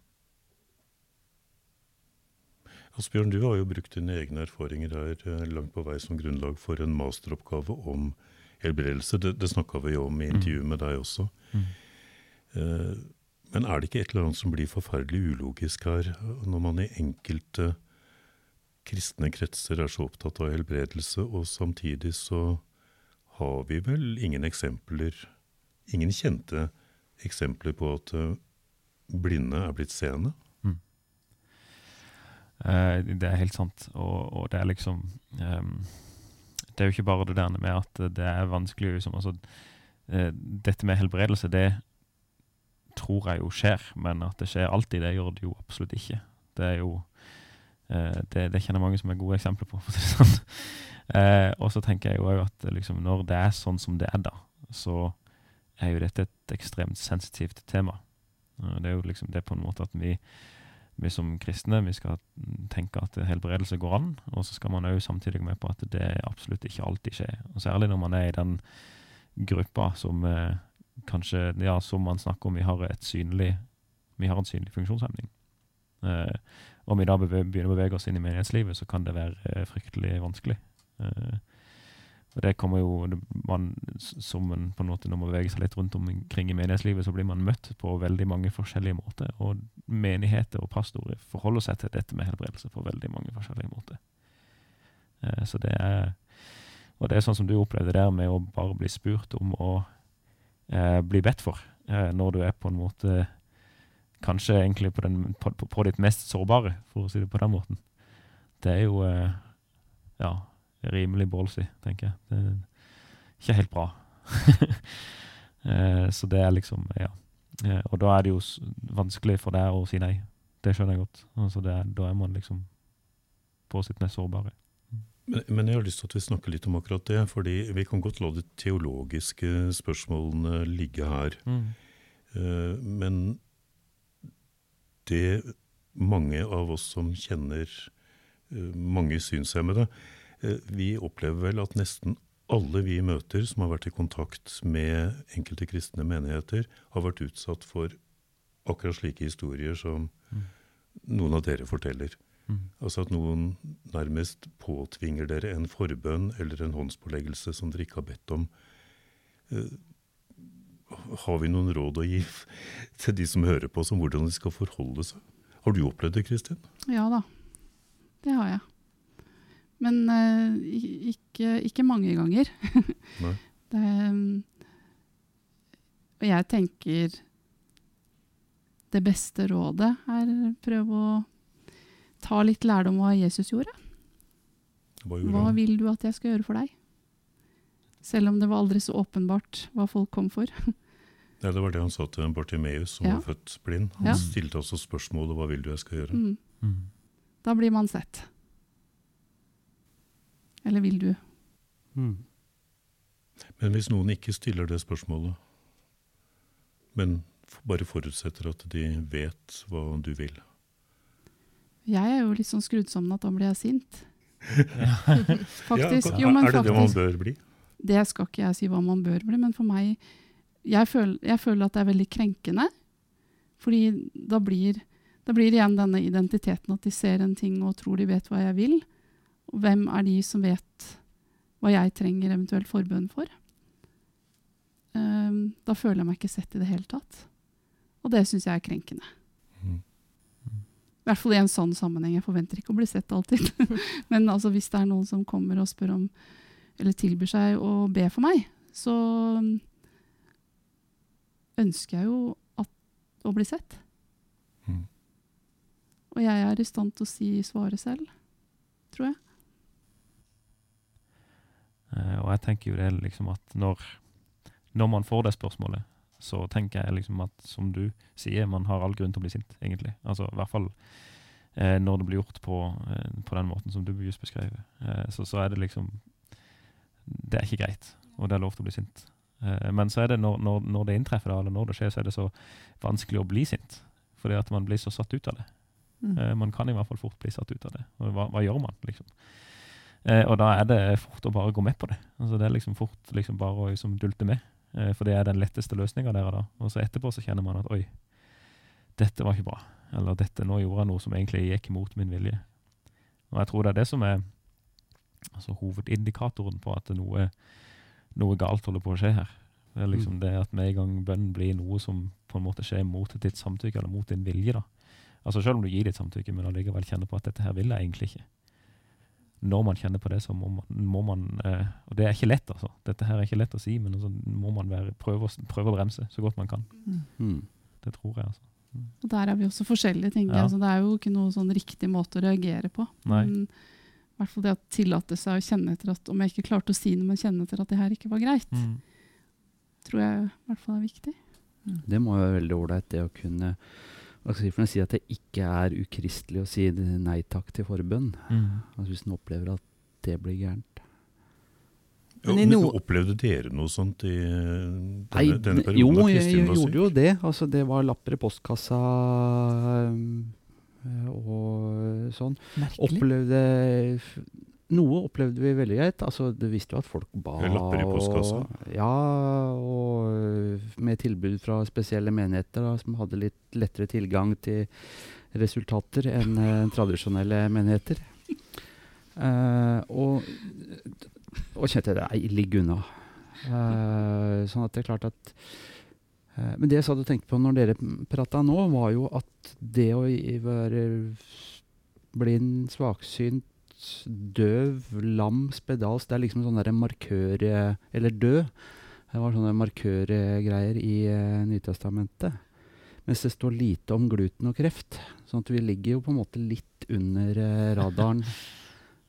Asbjørn, du har jo brukt dine egne erfaringer her eh, langt på vei som grunnlag for en masteroppgave om helbredelse. Det, det snakka vi jo om i intervjuet med deg også. Mm. Eh, men er det ikke et eller annet som blir forferdelig ulogisk her, når man i enkelte kristne kretser er så opptatt av helbredelse, og samtidig så har vi vel ingen eksempler, ingen kjente eksempler på at eh, blinde er blitt seende? Eh, det er helt sant. Og, og det er liksom um, Det er jo ikke bare det der med at det er vanskelig liksom, altså, Dette med helbredelse, det tror jeg jo skjer, men at det skjer alltid, det gjør det jo absolutt ikke. Det er jo eh, det, det kjenner mange som er gode eksempler på, for sånn. Eh, og så tenker jeg jo at liksom, når det er sånn som det er, da, så er jo dette et ekstremt sensitivt tema. Eh, Det er jo liksom det på en måte at vi vi som kristne vi skal tenke at helbredelse går an, og så skal man òg samtidig med på at det absolutt ikke alltid skjer. Og Særlig når man er i den gruppa som eh, kanskje, ja, som man snakker om, vi har, synlig, vi har en synlig funksjonshemning. Eh, om vi da begynner å bevege oss inn i menighetslivet, så kan det være eh, fryktelig vanskelig. Eh, og det kommer jo man, som en, på en måte Når man beveger seg litt rundt omkring i menighetslivet, så blir man møtt på veldig mange forskjellige måter. Og menigheter og pastorer forholder seg til dette med helbredelse på veldig mange forskjellige måter. Eh, så det er Og det er sånn som du opplevde der med å bare bli spurt om å eh, bli bedt for, eh, når du er på en måte Kanskje egentlig på, den, på, på, ditt mest sårbare, for å si det på den måten. Det er jo eh, Ja, rimelig ballsy, tenker jeg. Det er ikke helt bra. Eh, så det er liksom Ja. Eh, og da er det jo vanskelig for deg å si nei. Det skjønner jeg godt. Altså det da er man liksom på sitt mest sårbare. Men, jeg har lyst til at vi snakker litt om akkurat det. fordi vi kan godt la de teologiske spørsmålene ligge her. Eh, men det mange av oss som kjenner eh, mange synshemmede, eh, vi opplever vel at nesten alle vi møter som har vært i kontakt med enkelte kristne menigheter, har vært utsatt for akkurat slike historier som Mm. noen av dere forteller. Altså at noen nærmest påtvinger dere en forbønn eller en håndspåleggelse som dere ikke har bedt om. Eh, Har vi noen råd å gi til de som hører på oss om hvordan de skal forholde seg? Har du opplevd det, Kristin? Ja da, det har jeg. Men uh, ikke, ikke mange ganger. Det, um, og jeg tenker det beste rådet er prøve å ta litt lærdom av hva Jesus gjorde. Hva gjorde Hva vil du at jeg skal gjøre for deg? Selv om det var aldri så åpenbart hva folk kom for. Ja, det var det han sa til Bartimeus, som Ja. var født blind. Han Ja. stilte også spørsmålet 'Hva vil du jeg skal gjøre?' Mm. Mm. Da blir man sett. Eller vil du? Mm. Men hvis noen ikke stiller det spørsmålet, men bare forutsetter at de vet hva du vil Jeg er jo litt sånn skrudd sammen at da blir jeg sint. Faktisk. Ja, Jo, men er det det man bør bli? Det skal ikke jeg si hva man bør bli, men for meg Jeg føler, jeg føler at det er veldig krenkende. Fordi da blir, da blir igjen denne identiteten at de ser en ting og tror de vet hva jeg vil. Og hvem er de som vet hva jeg trenger eventuelt forbønn for? Um, da føler jeg meg ikke sett i det hele tatt. Og det syns jeg er krenkende. I hvert fall i en sånn sammenheng. Jeg forventer ikke å bli sett alltid. Men altså, hvis det er noen som kommer og spør om, eller tilbyr seg å be for meg, så mm, ønsker jeg jo at, å bli sett. Mm. Og jeg er i stand til å si svaret selv, tror jeg. Eh, og jeg tenker jo det liksom at når, når man får det spørsmålet, så tenker jeg liksom at som du sier, man har all grunn til å bli sint, egentlig. Altså i hvert fall eh, når det blir gjort på, eh, på den måten som du just beskrev. Eh, så, så er det liksom Det er ikke greit, og det er lov til å bli sint. Eh, men så er det når, når, når det inntreffer, da, eller når det skjer, så er det så vanskelig å bli sint. Fordi at man blir så satt ut av det. Mm. Eh, man kan i hvert fall fort bli satt ut av det. Og hva, hva gjør man, liksom? Eh, og da er det fort å bare gå med på det. Altså Det er liksom fort liksom bare å liksom dulte med. Eh, for det er den letteste løsninga der og da. Og så etterpå så kjenner man at oi, dette var ikke bra. Eller dette, nå gjorde jeg noe som egentlig gikk imot min vilje. Og jeg tror det er det som er altså, hovedindikatoren på at noe, noe galt holder på å skje her. Det er liksom det at med en gang bønn blir noe som på en måte skjer mot ditt samtykke, eller mot din vilje, da. Altså Selv om du gir ditt samtykke, men allikevel kjenner på at dette her vil jeg egentlig ikke. Når man kjenner på det, så må man, må man eh, Og det er ikke lett, altså. Dette her er ikke lett å si, men så må man være, prøve, å, prøve å bremse så godt man kan. Mm. Det tror jeg, altså. Og der er vi også forskjellige, tenker Ja. jeg. Så det er jo ikke noen sånn riktig måte å reagere på. Nei. Men i hvert fall det å tillate seg å kjenne etter at Om jeg ikke klarte å si noe, men kjenne etter at det her ikke var greit, Mm. tror jeg i hvert fall er viktig. Det må jo være veldig ålreit, det å kunne for å si at det ikke er ukristelig å si nei takk til forbønn. Mm. Altså Hvis en opplever at det blir gærent. Jo, Men i men opplevde dere noe sånt i denne, Nei, denne perioden? jo, jeg, jeg gjorde jo det. Altså, det var lapper i postkassa øh, og sånn. Merkelig. Opplevde Noe opplevde vi veldig greit. Altså, du visste jo at folk ba. Lapper i postkassa? Og, ja, og med tilbud fra spesielle menigheter da, som hadde litt lettere tilgang til resultater enn øh, tradisjonelle menigheter. Uh, og, og kjente det Nei, ligg unna. Uh, sånn at det er klart at uh, Men det jeg satt og tenkte på når dere prata nå, var jo at det å være blind, svaksynt, døv, lam, spedalsk Det er liksom sånne markør... Eller død. Det var sånne markørgreier i uh, Nytestamentet. Mens det står lite om gluten og kreft. Sånn at vi ligger jo på en måte litt under uh, radaren.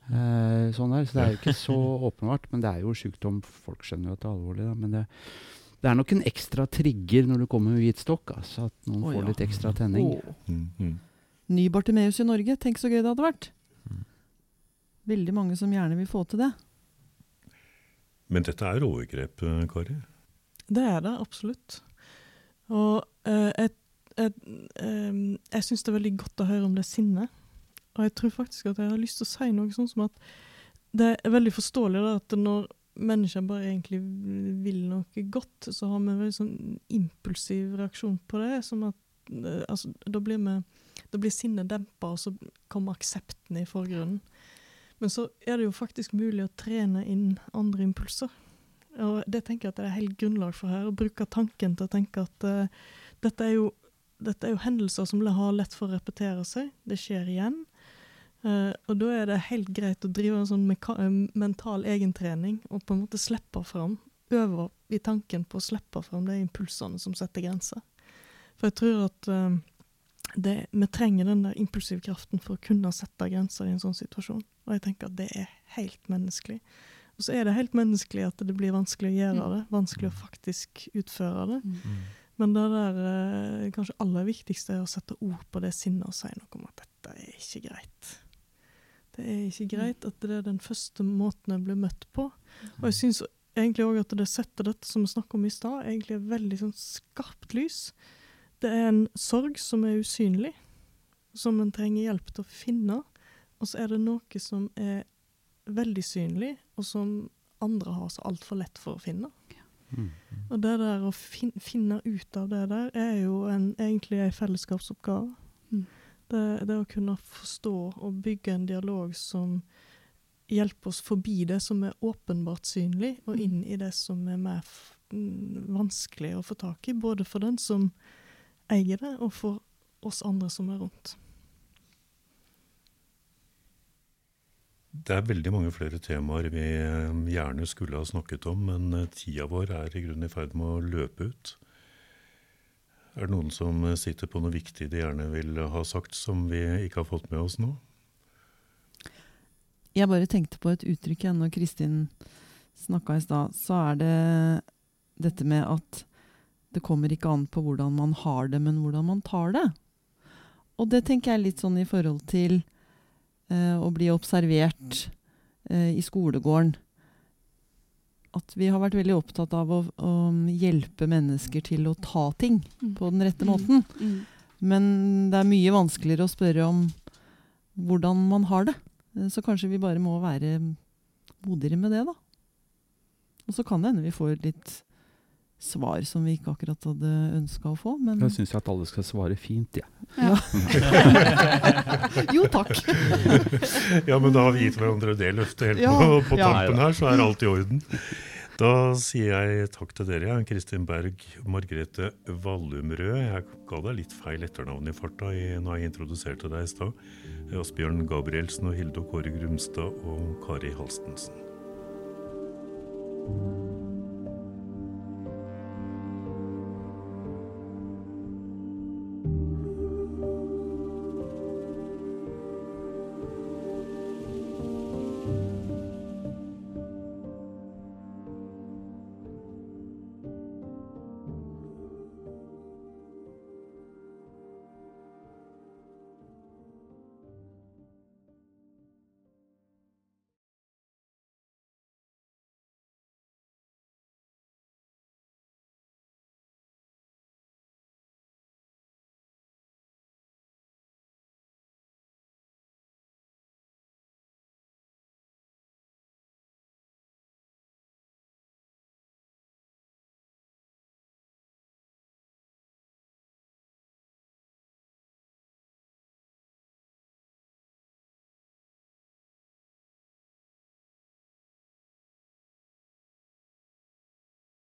Eh, sånn der. Så det er jo ikke så åpenbart, men det er jo sykdom. Folk skjønner jo at det er alvorlig, da. Men det, det er nok en ekstra trigger når du kommer med hvit stokk. Altså at noen oh, får ja. litt ekstra tenning. Oh. Mm, mm. ny Bartimeus i Norge. Tenk så gøy det hadde vært. Mm. Veldig mange som gjerne vil få til det. Men dette er overgrep, eh, Kari? Det er det absolutt. Og uh, jeg, jeg, um, jeg syns det er veldig godt å høre om det sinnet. Og jeg tror faktisk at jeg har lyst til å si noe sånn som at det er veldig forståelig da, at når mennesker bare egentlig vil noe godt, så har vi en veldig sånn impulsiv reaksjon på det. Som at eh, altså, da blir, vi, da blir sinnet dempa, og så kommer aksepten i forgrunnen. Men så er det jo faktisk mulig å trene inn andre impulser. Og det tenker jeg at det er helt grunnlag for her. Å bruke tanken til å tenke at uh, dette, er jo, dette er jo hendelser som har lett for å repetere seg. Det skjer igjen. Eh, og da er det helt greit å drive en sånn meka eh, mental egentrening og på en måte slippe fram. Øve i tanken på å slippe fram de impulsene som setter grenser. For jeg tror at uh, det, vi trenger den der impulsivkraften for å kunne sette grenser i en sånn situasjon. Og jeg tenker at det er helt menneskelig. Og så er det helt menneskelig at det blir vanskelig å gjøre det. Vanskelig å faktisk utføre det. Mm. Men det der kanskje aller viktigste er å sette ord på det sinnet og si noe om at dette er ikke greit. Det er ikke greit at det er den første måten jeg blir møtt på. Og jeg syns egentlig òg at det setter dette som vi snakket om i stad, egentlig er veldig sånn skarpt lys. Det er en sorg som er usynlig, som en trenger hjelp til å finne. Og så er det noe som er veldig synlig, og som andre har så altfor lett for å finne. Mm. Og det der å fin finne ut av det der, er jo en, egentlig en fellesskapsoppgave. Mm. Det, det å kunne forstå og bygge en dialog som hjelper oss forbi det som er åpenbart synlig, og Mm. inn i det som er mer f mm, vanskelig å få tak i. Både for den som eier det, og for oss andre som er rundt. Det er veldig mange flere temaer vi eh, gjerne skulle ha snakket om, men eh, tida vår er i grunnen i ferd med å løpe ut. Er det noen som eh, sitter på noe viktig de gjerne vil ha sagt, som vi ikke har fått med oss nå? Jeg bare tenkte på et uttrykk igjen når Kristin snakka i stad. Så er det dette med at det kommer ikke an på hvordan man har det, men hvordan man tar det. Og det tenker jeg litt sånn i forhold til eh, å bli observert eh, i skolegården. At vi har vært veldig opptatt av å, å hjelpe mennesker til å ta ting Mm. på den rette Mm. måten. Mm. Men det er mye vanskeligere å spørre om hvordan man har det. Eh, Så kanskje vi bare må være modigere med det, da. Og så kan det hende vi får litt svar som vi ikke akkurat hadde ønska å få, men jeg syns jeg at alle skal svare fint, jeg. Ja. Jo, takk. Ja, men da har vi gitt hverandre det løftet helt Ja, på, på ja. tampen her, så er alt i orden. Da sier jeg takk til dere. Kristin Berg, Margrethe Vallumrød. Jeg ga deg litt feil etternavn i farta når jeg introduserte deg i stad. Asbjørn Gabrielsen og Hilde og Kåre Grumstad og Kari Halstensen.